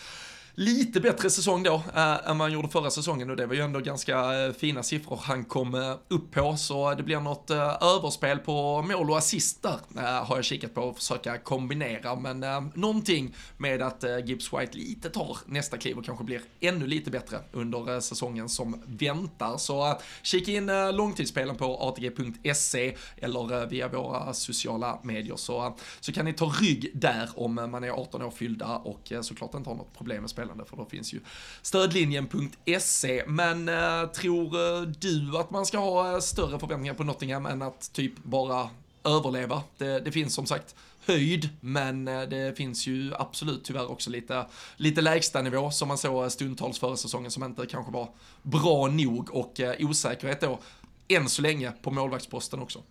lite bättre säsong då äh, än man gjorde förra säsongen. Och det var ju ändå ganska äh, fina siffror han kom äh, upp på. Så det blir något äh, överspel på mål och assist där äh, har jag kikat på och försöka kombinera. Men äh, någonting med att äh, Gibbs White lite tar nästa kliv och kanske blir ännu lite bättre under säsongen som väntar. Så kika in långtidsspelen på atg.se eller via våra sociala medier. Så, så kan ni ta rygg där om man är 18 år fyllda och såklart inte har något problem med spel spelande för då finns ju stödlinjen.se. Men eh, tror eh, du att man ska ha eh, större förväntningar på Nottingham än att typ bara överleva? Det, det finns som sagt höjd, men eh, det finns ju absolut tyvärr också lite, lite lägsta nivå som man såg stundtals förra säsongen som inte kanske var bra nog och osäkerhet då än så länge på målvaktsposten också.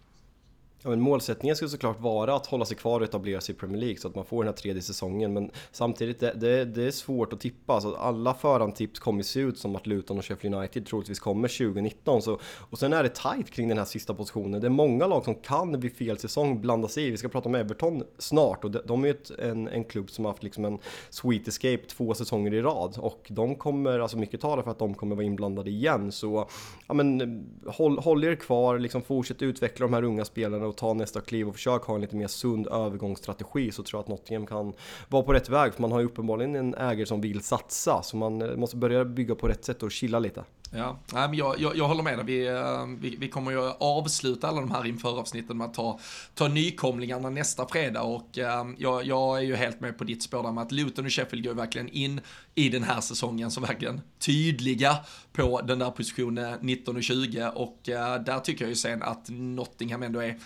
Ja, men målsättningen skulle såklart vara att hålla sig kvar och etablera sig i Premier League så att man får den här tredje säsongen. Men samtidigt, det, det, det är svårt att tippa. Alltså, alla förhandstips kommer se ut som att Luton och Sheffield United troligtvis kommer 2019. Så, och sen är det tight kring den här sista positionen. Det är många lag som kan vid fel säsong blanda sig i. Vi ska prata om Everton snart och de, de är ju en, en klubb som har haft liksom en sweet escape två säsonger i rad. Och de kommer, alltså mycket talar för att de kommer vara inblandade igen. Så ja, men, håll, håll er kvar, liksom fortsätt utveckla de här unga spelarna och ta nästa kliv och försök ha en lite mer sund övergångsstrategi så tror jag att Nottingham kan vara på rätt väg. För man har ju uppenbarligen en ägare som vill satsa så man eh, måste börja bygga på rätt sätt och chilla lite. Ja, Nej, men jag, jag, jag håller med dig. Vi, eh, vi, vi, kommer ju avsluta alla de här inför avsnitten med att ta, ta nykomlingarna nästa fredag. Och eh, jag, jag är ju helt med på ditt spår där med att Luton och Sheffield går verkligen in i den här säsongen som verkligen tydliga på den där positionen 19 och 20 och eh, där tycker jag ju sen att Nottingham ändå är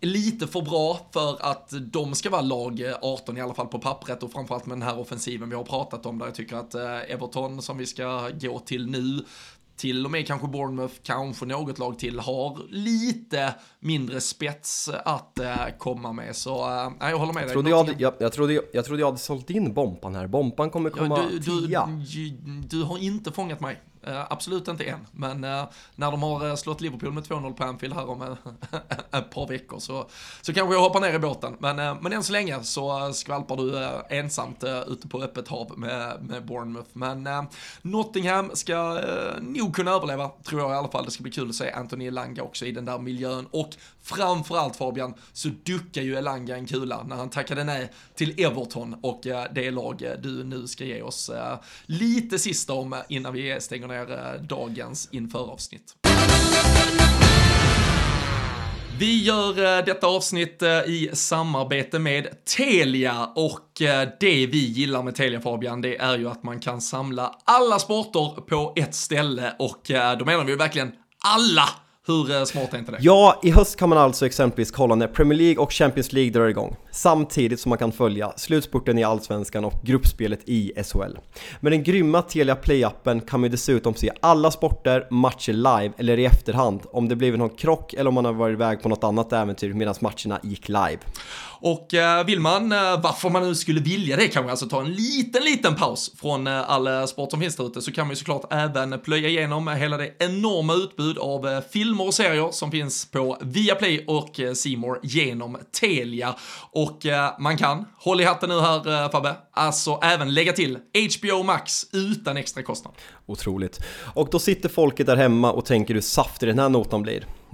lite för bra för att de ska vara lag 18 i alla fall på pappret och framförallt med den här offensiven vi har pratat om där. Jag tycker att Everton som vi ska gå till nu till och med kanske Bournemouth, kanske något lag till, har lite mindre spets att äh, komma med. Så äh, jag håller med jag dig. jag, jag, jag, trodde, jag, jag trodde jag hade sålt in Bompan här. Bompan kommer komma ja, du, tia. Du, du, du har inte fångat mig. Eh, absolut inte än, men uh, när de har eh, slått Liverpool med 2-0 på Anfield här om ett par veckor så, så kanske jag hoppar ner i båten. Men, men än så länge så skvalpar du ensamt ute på öppet hav med, med Bournemouth. Men Nottingham ska nog kunna överleva, tror jag i alla fall. Det ska bli kul att se Anthony Elanga också i den där miljön. Och framförallt Fabian, så duckar ju Elanga en kula när han tackade nej till Everton och eh, det lag eh, du nu ska ge oss eh, lite sista om innan vi stänger ner dagens införavsnitt. Vi gör detta avsnitt i samarbete med Telia och det vi gillar med Telia Fabian, det är ju att man kan samla alla sporter på ett ställe och då menar vi verkligen alla hur eh, smart är inte det? Ja, i höst kan man alltså exempelvis kolla när Premier League och Champions League drar igång. Samtidigt som man kan följa slutspurten i Allsvenskan och gruppspelet i SHL. Med den grymma Telia Play-appen kan man dessutom se alla sporter, matcher live eller i efterhand om det blivit någon krock eller om man har varit iväg på något annat äventyr medan matcherna gick live. Och eh, vill man, eh, varför man nu skulle vilja det, kanske alltså ta en liten, liten paus från eh, all sport som finns där ute, så kan man ju såklart även plöja igenom hela det enorma utbud av filmer och serier som finns på Viaplay och Simor genom Telia. Och och eh, man kan, håll i hatten nu här eh, Fabbe, alltså även lägga till HBO Max utan extra kostnad. Otroligt. Och då sitter folket där hemma och tänker hur saftig den här notan blir.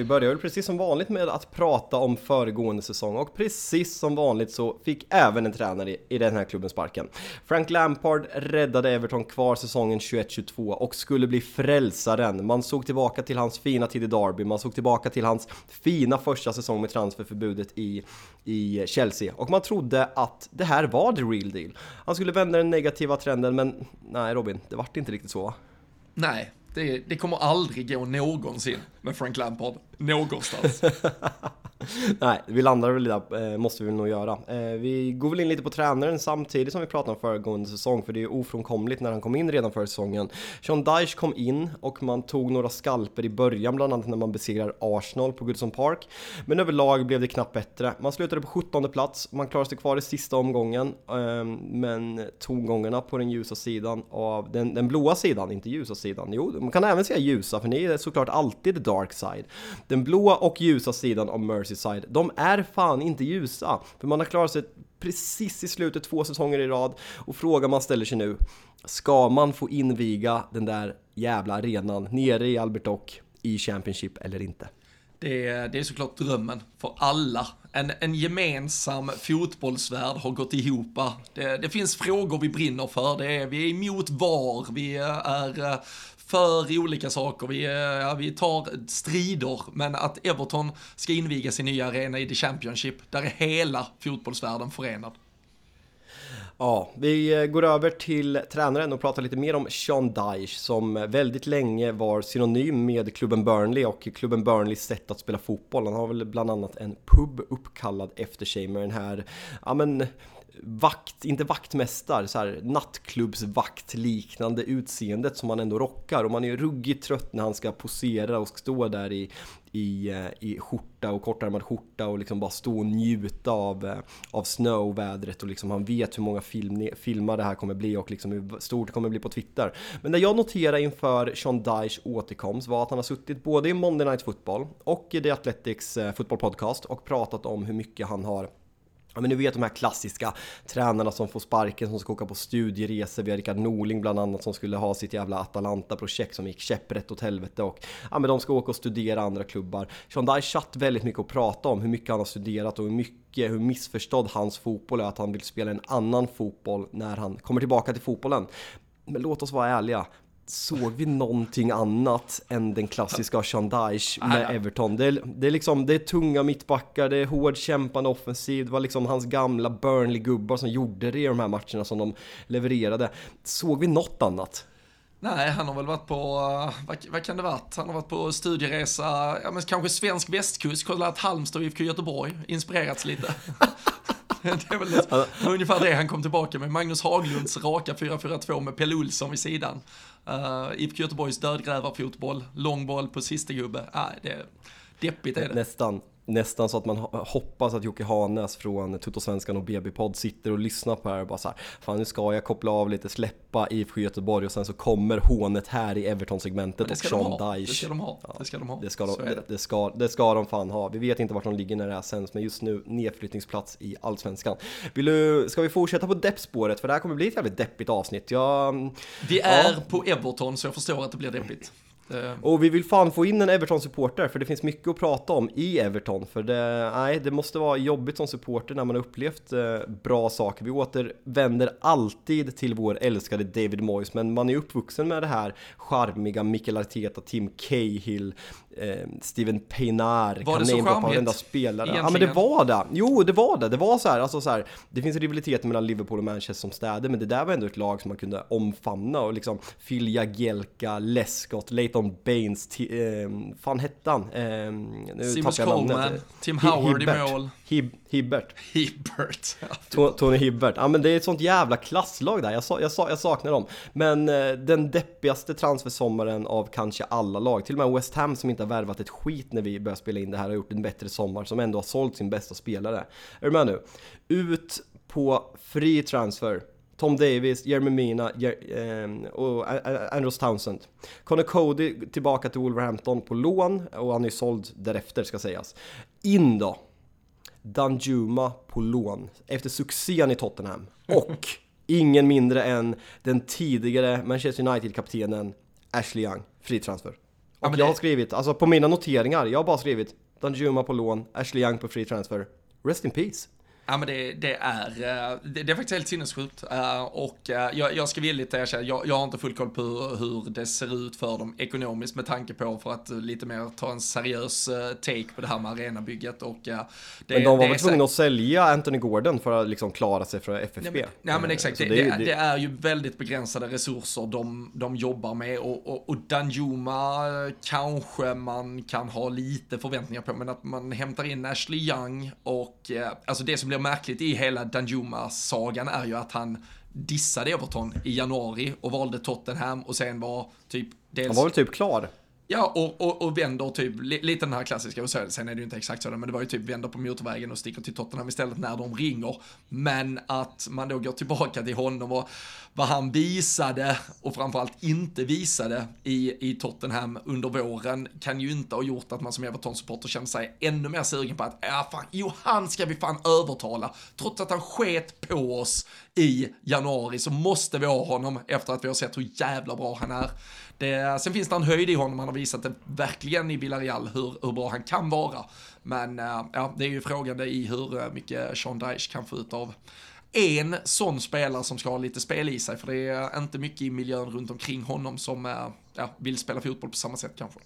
Vi börjar väl precis som vanligt med att prata om föregående säsong och precis som vanligt så fick även en tränare i den här klubben sparken. Frank Lampard räddade Everton kvar säsongen 21-22 och skulle bli frälsaren. Man såg tillbaka till hans fina tid i Derby, man såg tillbaka till hans fina första säsong med transferförbudet i, i Chelsea och man trodde att det här var the real deal. Han skulle vända den negativa trenden men nej Robin, det vart inte riktigt så va? Nej, det, det kommer aldrig gå någonsin med Frank Lampard, någonstans. Nej, vi landar väl där, eh, måste vi nog göra. Eh, vi går väl in lite på tränaren samtidigt som vi pratar om föregående säsong, för det är ofrånkomligt när han kom in redan förra säsongen. Sean Dyche kom in och man tog några skalper i början, bland annat när man besegrar Arsenal på Goodson Park. Men överlag blev det knappt bättre. Man slutade på 17 plats, man klarade sig kvar i sista omgången, eh, men tongångarna på den ljusa sidan av, den, den blåa sidan, inte ljusa sidan, jo, man kan även säga ljusa, för ni är såklart alltid dark side. Den blåa och ljusa sidan av Merseyside, de är fan inte ljusa. För man har klarat sig precis i slutet två säsonger i rad och frågan man ställer sig nu, ska man få inviga den där jävla arenan nere i Albert Dock i Championship eller inte? Det är, det är såklart drömmen för alla. En, en gemensam fotbollsvärld har gått ihop. Det, det finns frågor vi brinner för. Det är, vi är emot VAR, vi är för olika saker. Vi, eh, ja, vi tar strider, men att Everton ska inviga sin nya arena i The Championship, där är hela fotbollsvärlden förenad. Ja, vi eh, går över till tränaren och pratar lite mer om Sean Dyche som väldigt länge var synonym med klubben Burnley och klubben Burnleys sätt att spela fotboll. Han har väl bland annat en pub uppkallad efter sig med den här, ja men vakt, inte vaktmästare, så här nattklubbsvaktliknande utseendet som han ändå rockar och man är ju ruggigt trött när han ska posera och stå där i, i, eh, i skjorta och kortärmad skjorta och liksom bara stå och njuta av, eh, av snö och vädret och liksom han vet hur många film, filmar det här kommer bli och liksom hur stort det kommer bli på Twitter. Men det jag noterade inför Sean Dyches återkomst var att han har suttit både i Monday Night Football och i The Athletics eh, Football Podcast och pratat om hur mycket han har Ja, men ni vet de här klassiska tränarna som får sparken som ska åka på studieresor. Vi har Rickard Norling bland annat som skulle ha sitt jävla Atalanta-projekt som gick käpprätt åt helvete och ja, men de ska åka och studera andra klubbar. Sean Dyche satt väldigt mycket att prata om hur mycket han har studerat och hur mycket, hur missförstådd hans fotboll är, att han vill spela en annan fotboll när han kommer tillbaka till fotbollen. Men låt oss vara ärliga, såg vi någonting annat än den klassiska Sean Dyche med Everton. Det är, det är liksom, det är tunga mittbackar, det är hård kämpande offensiv, det var liksom hans gamla Burnley-gubbar som gjorde det i de här matcherna som de levererade. Såg vi något annat? Nej, han har väl varit på, vad, vad, kan det varit? Han har varit på studieresa, ja men kanske svensk västkust, kollat Halmstad och IFK Göteborg, inspirerats lite. det är väl det, ungefär det han kom tillbaka med. Magnus Haglunds raka 4-4-2 med Pelle Olsson vid sidan. Eh, uh, IFK Göteborgs dödgrävarfotboll, långboll på sista gubbe. Uh, det, deppigt är det. Nästan nästan så att man hoppas att Jocke Hanes från Tuttosvenskan och BB-podd sitter och lyssnar på det här och bara så här, fan nu ska jag koppla av lite, släppa IFK Göteborg och sen så kommer hånet här i Everton-segmentet och Sean Dyche. Det ska de ha. Det ska de ha. Det ska de, det. Det, ska, det ska de fan ha. Vi vet inte vart de ligger när det här sänds, men just nu nedflyttningsplats i Allsvenskan. Vill du, ska vi fortsätta på deppspåret? För det här kommer bli ett jävligt deppigt avsnitt. Jag, vi är ja. på Everton, så jag förstår att det blir deppigt. Eh. Och vi vill fan få in en Everton-supporter för det finns mycket att prata om i Everton. För det, nej, det måste vara jobbigt som supporter när man har upplevt eh, bra saker. Vi återvänder alltid till vår älskade David Moyes, men man är uppvuxen med det här charmiga Mikael Arteta, Tim Cahill, eh, Steven Pienaar, var så charmigt? varenda spelare. Egentligen? Ja men det var det! Jo det var det, det var så här, alltså så här, det finns rivaliteter mellan Liverpool och Manchester som städer, men det där var ändå ett lag som man kunde omfamna och liksom Phil Jagielka, Lescott, Leighton Baines, eh, fan hette han? Eh, nu Seamus Coleman, Tim Howard Hibbert. i mål. Hib Hibbert. Hibbert. Tony Hibbert. Ja men det är ett sånt jävla klasslag där, jag, jag, jag saknar dem. Men eh, den deppigaste transfersommaren av kanske alla lag, till och med West Ham som inte har värvat ett skit när vi börjar spela in det här har gjort en bättre sommar som ändå har sålt sin bästa spelare. Är du med nu? Ut på free transfer. Tom Davis, Jeremy Mina Jer eh, och Andrews Townsend. Connor Cody tillbaka till Wolverhampton på lån och han är såld därefter ska sägas. In då! Danjuma på lån efter succén i Tottenham. Och ingen mindre än den tidigare Manchester United-kaptenen Ashley Young, fri transfer. Och ja, jag har skrivit, alltså på mina noteringar, jag har bara skrivit Danjuma på lån, Ashley Young på free transfer. Rest in peace. Ja men det, det är, eh, det, det, är faktiskt helt sinnessjukt. Eh, och eh, jag, jag ska villigt erkänna, jag, jag har inte full koll på hur, hur, det ser ut för dem ekonomiskt med tanke på för att lite mer ta en seriös take på det här med arenabygget. Och, det, men de var väl tvungna att sälja Anthony Gordon för att liksom klara sig för FFB? Ja men, men exakt, det, det, det, är ju väldigt begränsade resurser de, de jobbar med och, och, och Danjuma kanske man kan ha lite förväntningar på, men att man hämtar in Ashley Young och alltså det som blir märkligt i hela Danjuma-sagan är ju att han dissade Everton i januari och valde Tottenham och sen var typ dels... Han var väl typ klar? Ja, och, och, och vänder typ, lite den här klassiska, och sen är det ju inte exakt så, men det var ju typ vänder på motorvägen och sticker till Tottenham istället när de ringer. Men att man då går tillbaka till honom och vad han visade och framförallt inte visade i, i Tottenham under våren kan ju inte ha gjort att man som Everton-supporter känner sig ännu mer sugen på att, ja fan, jo han ska vi fan övertala. Trots att han sket på oss i januari så måste vi ha honom efter att vi har sett hur jävla bra han är. Det, sen finns det en höjd i honom, han har visat det verkligen i Villarreal hur, hur bra han kan vara. Men eh, ja, det är ju frågan i hur eh, mycket Sean Dyche kan få ut av en sån spelare som ska ha lite spel i sig, för det är inte mycket i miljön runt omkring honom som eh, ja, vill spela fotboll på samma sätt kanske.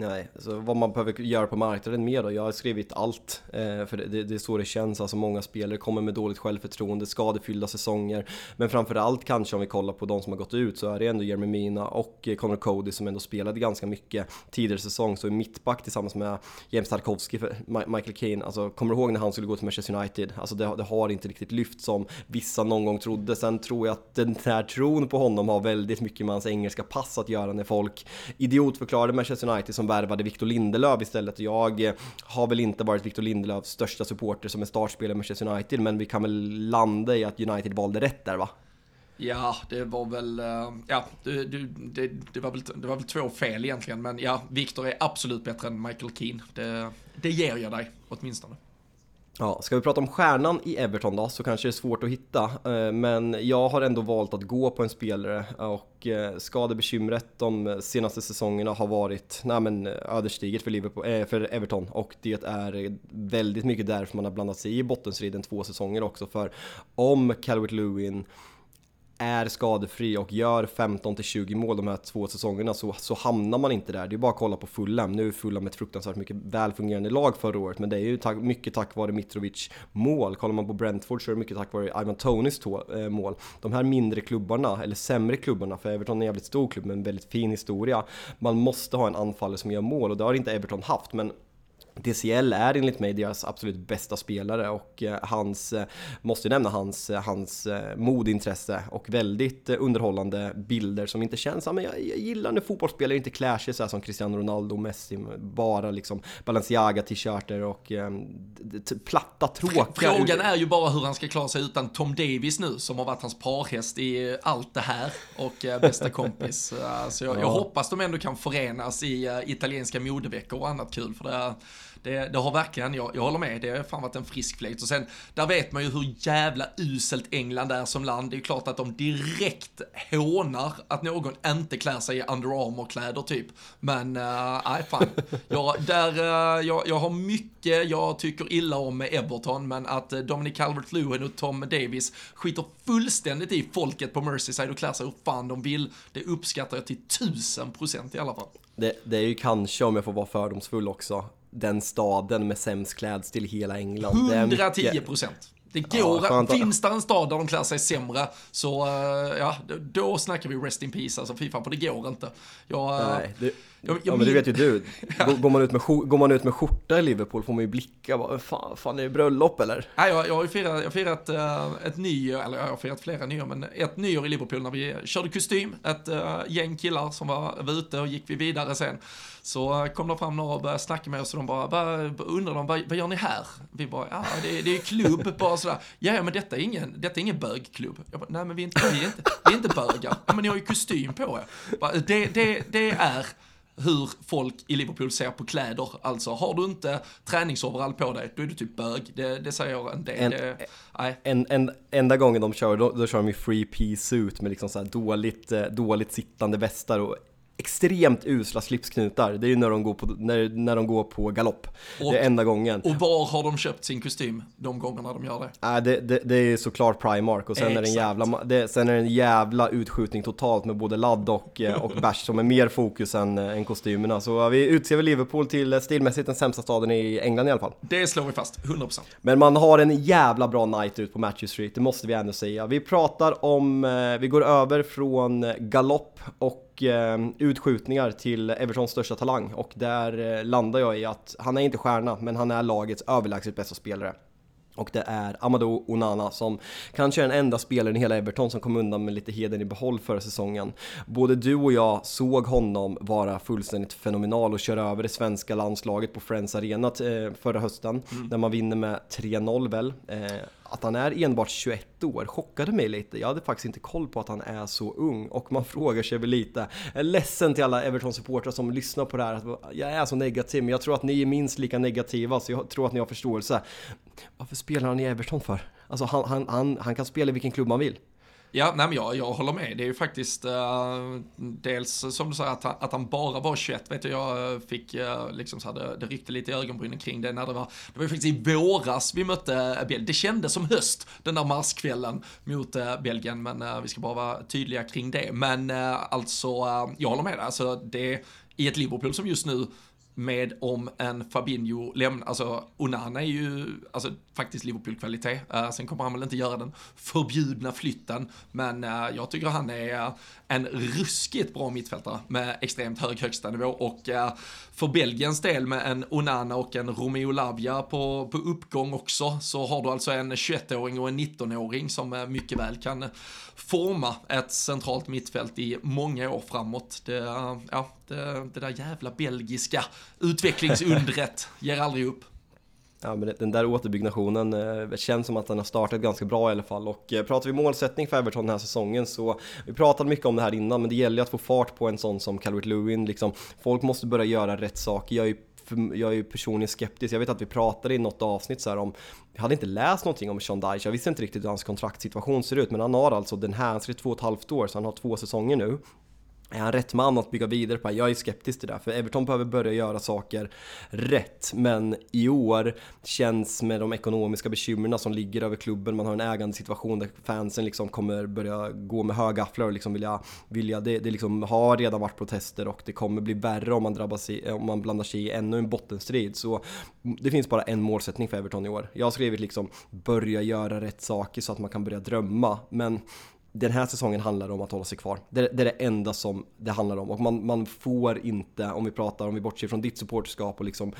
Nej, så vad man behöver göra på marknaden mer då? Jag har skrivit allt, eh, för det, det, är så det känns. Alltså många spelare kommer med dåligt självförtroende, skadefyllda säsonger. Men framförallt kanske om vi kollar på de som har gått ut så är det ändå Jeremy Mina och eh, Connor Cody som ändå spelade ganska mycket tidigare säsong. Så i mittback tillsammans med James Tarkovsky Michael Keane. Alltså kommer du ihåg när han skulle gå till Manchester United? Alltså det, det har inte riktigt lyft som vissa någon gång trodde. Sen tror jag att den här tron på honom har väldigt mycket med hans engelska pass att göra när folk idiotförklarade Manchester United som värvade Victor Lindelöf istället. Jag eh, har väl inte varit Victor Lindelöfs största supporter som en startspelare i Manchester United, men vi kan väl landa i att United valde rätt där va? Ja, det var väl, eh, ja, det, det, det, var väl, det var väl två fel egentligen, men ja, Victor är absolut bättre än Michael Keane. Det, det ger jag dig, åtminstone. Ja, ska vi prata om stjärnan i Everton då så kanske det är svårt att hitta. Eh, men jag har ändå valt att gå på en spelare och eh, skadebekymret de senaste säsongerna har varit nej men, ödesdigert för, Liverpool, eh, för Everton och det är väldigt mycket därför man har blandat sig i bottenstriden två säsonger också. För om Calvert-Lewin är skadefri och gör 15-20 mål de här två säsongerna så, så hamnar man inte där. Det är bara att kolla på Fulham. Nu är Fulham ett fruktansvärt mycket välfungerande lag förra året, men det är ju tack, mycket tack vare Mitrovic mål. Kollar man på Brentford så är det mycket tack vare Ivan Tonys tå, eh, mål. De här mindre klubbarna, eller sämre klubbarna, för Everton är en jävligt stor klubb med en väldigt fin historia. Man måste ha en anfallare som gör mål och det har inte Everton haft, men DCL är enligt mig deras absolut bästa spelare och eh, hans, eh, måste nämna hans, eh, hans modintresse och väldigt underhållande bilder som inte känns, men jag, jag gillar när fotbollsspelare inte klär sig så som Cristiano Ronaldo och Messi, bara liksom Balenciaga-t-shirter och eh, platta, tråkiga... Frågan är ju bara hur han ska klara sig utan Tom Davis nu som har varit hans parhäst i allt det här och bästa kompis. Så jag, ja. jag hoppas de ändå kan förenas i italienska modeveckor och annat kul för det det, det har verkligen, jag, jag håller med, det har fan varit en frisk fläkt. Och sen, där vet man ju hur jävla uselt England är som land. Det är ju klart att de direkt hånar att någon inte klär sig i Under Armour-kläder typ. Men, eh, nej uh, fan. Jag, där, uh, jag, jag har mycket jag tycker illa om med Everton, men att eh, Dominic Calvert-Lewin och Tom Davis skiter fullständigt i folket på Merseyside och klär sig hur fan de vill. Det uppskattar jag till tusen procent i alla fall. Det, det, är ju kanske, om jag får vara fördomsfull också, den staden med sämst klädstil i hela England. 110 procent. Det går, ja, finns det en stad där de klär sig sämre så uh, ja, då snackar vi rest in peace alltså, fy fan, för det går inte. Jag, uh, Nej, det, jag, jag ja, men det vet ju du. Går, man ut med, går man ut med skjorta i Liverpool får man ju blicka. Bara, fan, fan är det bröllop eller? Nej, jag, jag har ju firat, jag firat uh, ett nyår, eller jag har firat flera nyår, men ett nyår i Liverpool när vi körde kostym. Ett uh, gäng killar som var, var ute och gick vi vidare sen. Så kom de fram några och började snacka med oss och de bara, vad, undrar de, vad, vad gör ni här? Vi bara, ja det, det är klubb, bara sådär. Ja, men detta är ingen, detta är ingen bögklubb. Jag bara, nej men vi är inte, vi är inte, vi är inte bögar. Ja men ni har ju kostym på er. Bara, det, det, det är hur folk i Liverpool ser på kläder. Alltså, har du inte träningsoverall på dig, då är du typ bög. Det, det säger en del. En, det, en, en, enda gången de kör, då, då kör de ju free pea suit med liksom så dåligt, eh, dåligt sittande västar och extremt usla slipsknutar. Det är ju när de går på, när, när de går på galopp. Och- det är enda gången. Och var har de köpt sin kostym de gångerna de gör det? Nej, det, det, det är såklart Primark och sen är, det en jävla, det, sen är det en jävla utskjutning totalt med både ladd och, eh, och bärs som är mer fokus än, eh, än kostymerna. Så vi utser väl Liverpool till eh, stilmässigt den sämsta staden i England i alla fall. Det slår vi fast, 100%. Men man har en jävla bra night ut på Matthew Street, det måste vi ändå säga. Vi pratar om, vi går över från galopp och eh, utskjutningar till Evertons största talang och där eh, landar jag i att han är inte stjärna, men han är lagets överlägset bästa spelare. Och det är Amadou Onana som kanske är den enda spelaren i hela Everton som kom undan med lite heden i behåll förra säsongen. Både du och jag såg honom vara fullständigt fenomenal och köra över det svenska landslaget på Friends Arena eh, förra hösten, där man vinner med 3-0 väl. Att han är enbart 21 år chockade mig lite. Jag hade faktiskt inte koll på att han är så ung och man frågar sig väl lite. Jag är ledsen till alla Everton-supportrar som lyssnar på det här. Att jag är så negativ, men jag tror att ni är minst lika negativa, så jag tror att ni har förståelse. Varför spelar han i Everton för? Alltså han, han, han, han kan spela i vilken klubb man vill. Ja, nej men jag, jag håller med. Det är ju faktiskt uh, dels som du säger att han, att han bara var 21, vet du, jag eh, fick uh, liksom så här, det ryckte lite i ögonbrynen kring det när det var, det var ju faktiskt i våras vi mötte Belgien. Det kändes som höst den där marskvällen mot uh, Belgien, men vi ska bara vara tydliga kring det. Men alltså, jag håller med dig, alltså det, i ett Liverpool som just nu med om en Fabinho lämnar, alltså Onana är ju alltså, faktiskt Liverpool-kvalitet. Uh, sen kommer han väl inte göra den förbjudna flytten, men uh, jag tycker han är uh, en ruskigt bra mittfältare med extremt hög högsta nivå och uh, för Belgiens del med en Onana och en Romeo Lavia på, på uppgång också så har du alltså en 21-åring och en 19-åring som uh, mycket väl kan forma ett centralt mittfält i många år framåt. Det, uh, ja, det, det där jävla belgiska utvecklingsundret ger aldrig upp. Ja men den där återbyggnationen eh, känns som att den har startat ganska bra i alla fall. Och eh, pratar vi målsättning för Everton den här säsongen så vi pratade mycket om det här innan men det gäller ju att få fart på en sån som Calvert Lewin liksom. Folk måste börja göra rätt saker. Jag är jag är ju personligen skeptisk, jag vet att vi pratade i något avsnitt så här om Jag hade inte läst någonting om Sean Dyche, jag visste inte riktigt hur hans kontraktssituation ser ut men han har alltså den här, han ska två och ett halvt år så han har två säsonger nu är han rätt man att bygga vidare på? Jag är skeptisk till det, för Everton behöver börja göra saker rätt. Men i år känns med de ekonomiska bekymren som ligger över klubben, man har en ägandesituation där fansen liksom kommer börja gå med högafflar och liksom vilja, vilja det, det liksom har redan varit protester och det kommer bli värre om man drabbas i, om man blandar sig i ännu en bottenstrid. Så det finns bara en målsättning för Everton i år. Jag har skrivit liksom börja göra rätt saker så att man kan börja drömma, men den här säsongen handlar om att hålla sig kvar. Det, det är det enda som det handlar om. Och man, man får inte, om vi pratar, om vi bortser från ditt supporterskap och liksom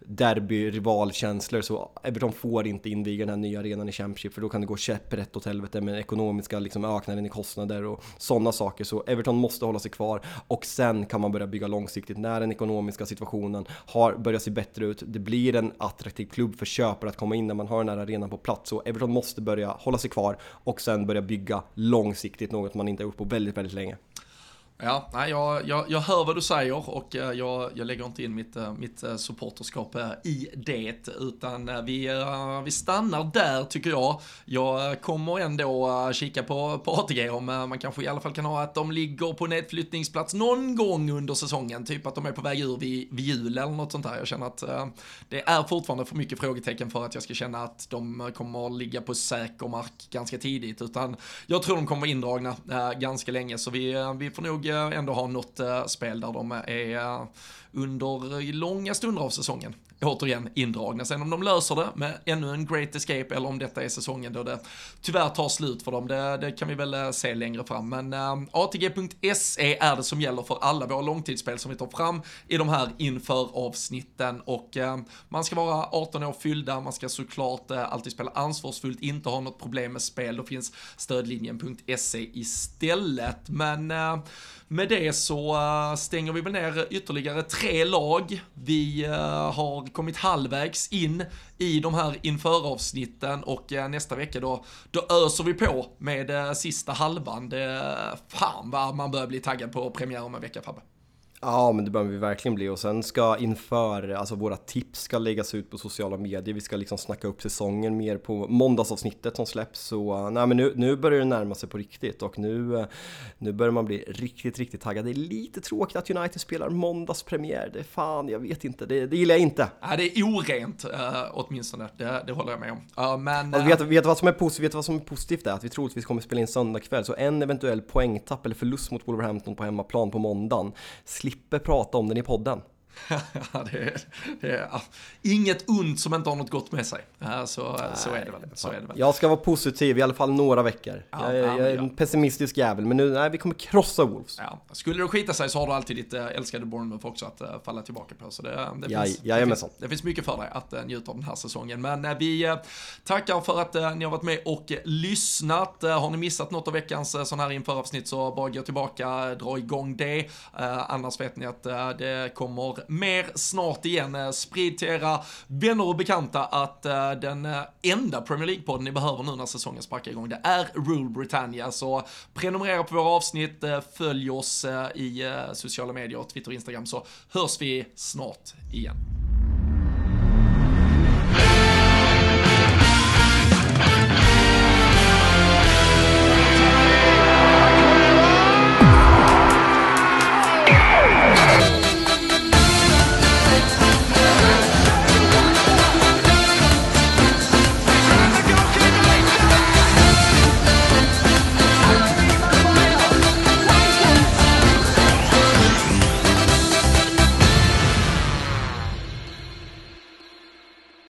derby, rivalkänslor, så Everton får inte inviga den här nya arenan i Championship, för då kan det gå käpprätt åt helvete med ekonomiska liksom, ökningen i kostnader och sådana saker. Så Everton måste hålla sig kvar och sen kan man börja bygga långsiktigt när den ekonomiska situationen har börjat se bättre ut. Det blir en attraktiv klubb för köpare att komma in när man har den här arenan på plats. Så Everton måste börja hålla sig kvar och sen börja bygga långsiktigt, långsiktigt, något man inte har gjort på väldigt, väldigt länge. Ja, nej, jag, jag, jag hör vad du säger och eh, jag, jag lägger inte in mitt, eh, mitt eh, supporterskap i det, utan vi, vi stannar där tycker jag. Jag kommer ändå kika på, på ATG om man kanske i alla fall kan ha att de ligger på nedflyttningsplats någon gång under säsongen, typ att de är på väg ur vid, vid jul eller något sånt där. Jag känner att det är fortfarande för mycket frågetecken för att jag ska känna att de kommer att ligga på säker mark ganska tidigt, utan jag tror de kommer vara indragna ganska länge, så vi, vi får nog Eh, ändå ha något eh, spel där de är under långa stunder av säsongen återigen indragna. Sen om de löser det med ännu en great escape eller om detta är säsongen då det tyvärr tar slut för dem, det, det kan vi väl eh, se längre fram. Men eh, äh, ATG.se är det som gäller för alla våra långtidsspel som vi tar fram i de här inför avsnitten och äh, man ska vara 18 år fyllda, man ska såklart äh, alltid spela ansvarsfullt, inte ha något problem med spel, då finns stödlinjen.se istället. Men äh, med det så eh, stänger vi väl ner ytterligare tre lag. Vi eh, har kommit halvvägs in i de här införavsnitten och eh, nästa vecka då, då öser vi på med sista halvan. Det, fan vad man börjar bli taggad på premiär om en vecka Fabbe. Ja, men det behöver vi verkligen bli och sen ska inför, alltså våra tips ska läggas ut på sociala medier. Vi ska liksom snacka upp säsongen mer på måndagsavsnittet som släpps. Så nej, men nu, nu börjar det närma sig på riktigt och nu, nu börjar man bli riktigt, riktigt taggad. Det är lite tråkigt att United spelar måndagspremiär. Det är fan, jag vet inte, det, det gillar jag inte. Ja, det är orent uh, åtminstone, det, det håller jag med om. Men, uh, vet, vet, vad som är positivt, vet vad som är positivt är att vi troligtvis kommer spela in söndag kväll, så en eventuell poängtapp eller förlust mot Wolverhampton på hemmaplan på måndagen slipper prata om den i podden. ja, det är, det är ja. inget ont som inte har något gott med sig. Så, Nej, så, är det väl, så är det väl. Jag ska vara positiv i alla fall några veckor. Ja, jag, jag, är en pessimistisk jävel, men nu, nej, vi kommer krossa Wolves. Ja. Skulle det skita sig så har du alltid ditt äh, älskade Bournemouth också att äh, falla tillbaka på. Så det, det, ja, finns, det, finns, det finns mycket för dig att njuta av den här säsongen. Men vi tackar för att ni har varit med och lyssnat. har ni missat något av veckans sån här införavsnitt så bara gå tillbaka, dra igång det. annars vet ni att det kommer mer snart igen. Eh, sprid till era vänner och bekanta att eh, den eh, enda Premier League-podden ni behöver nu när säsongen sparkar igång, det är Rule Britannia. Så prenumerera på våra avsnitt, följ oss i sociala medier, Twitter och Instagram, så hörs vi snart igen.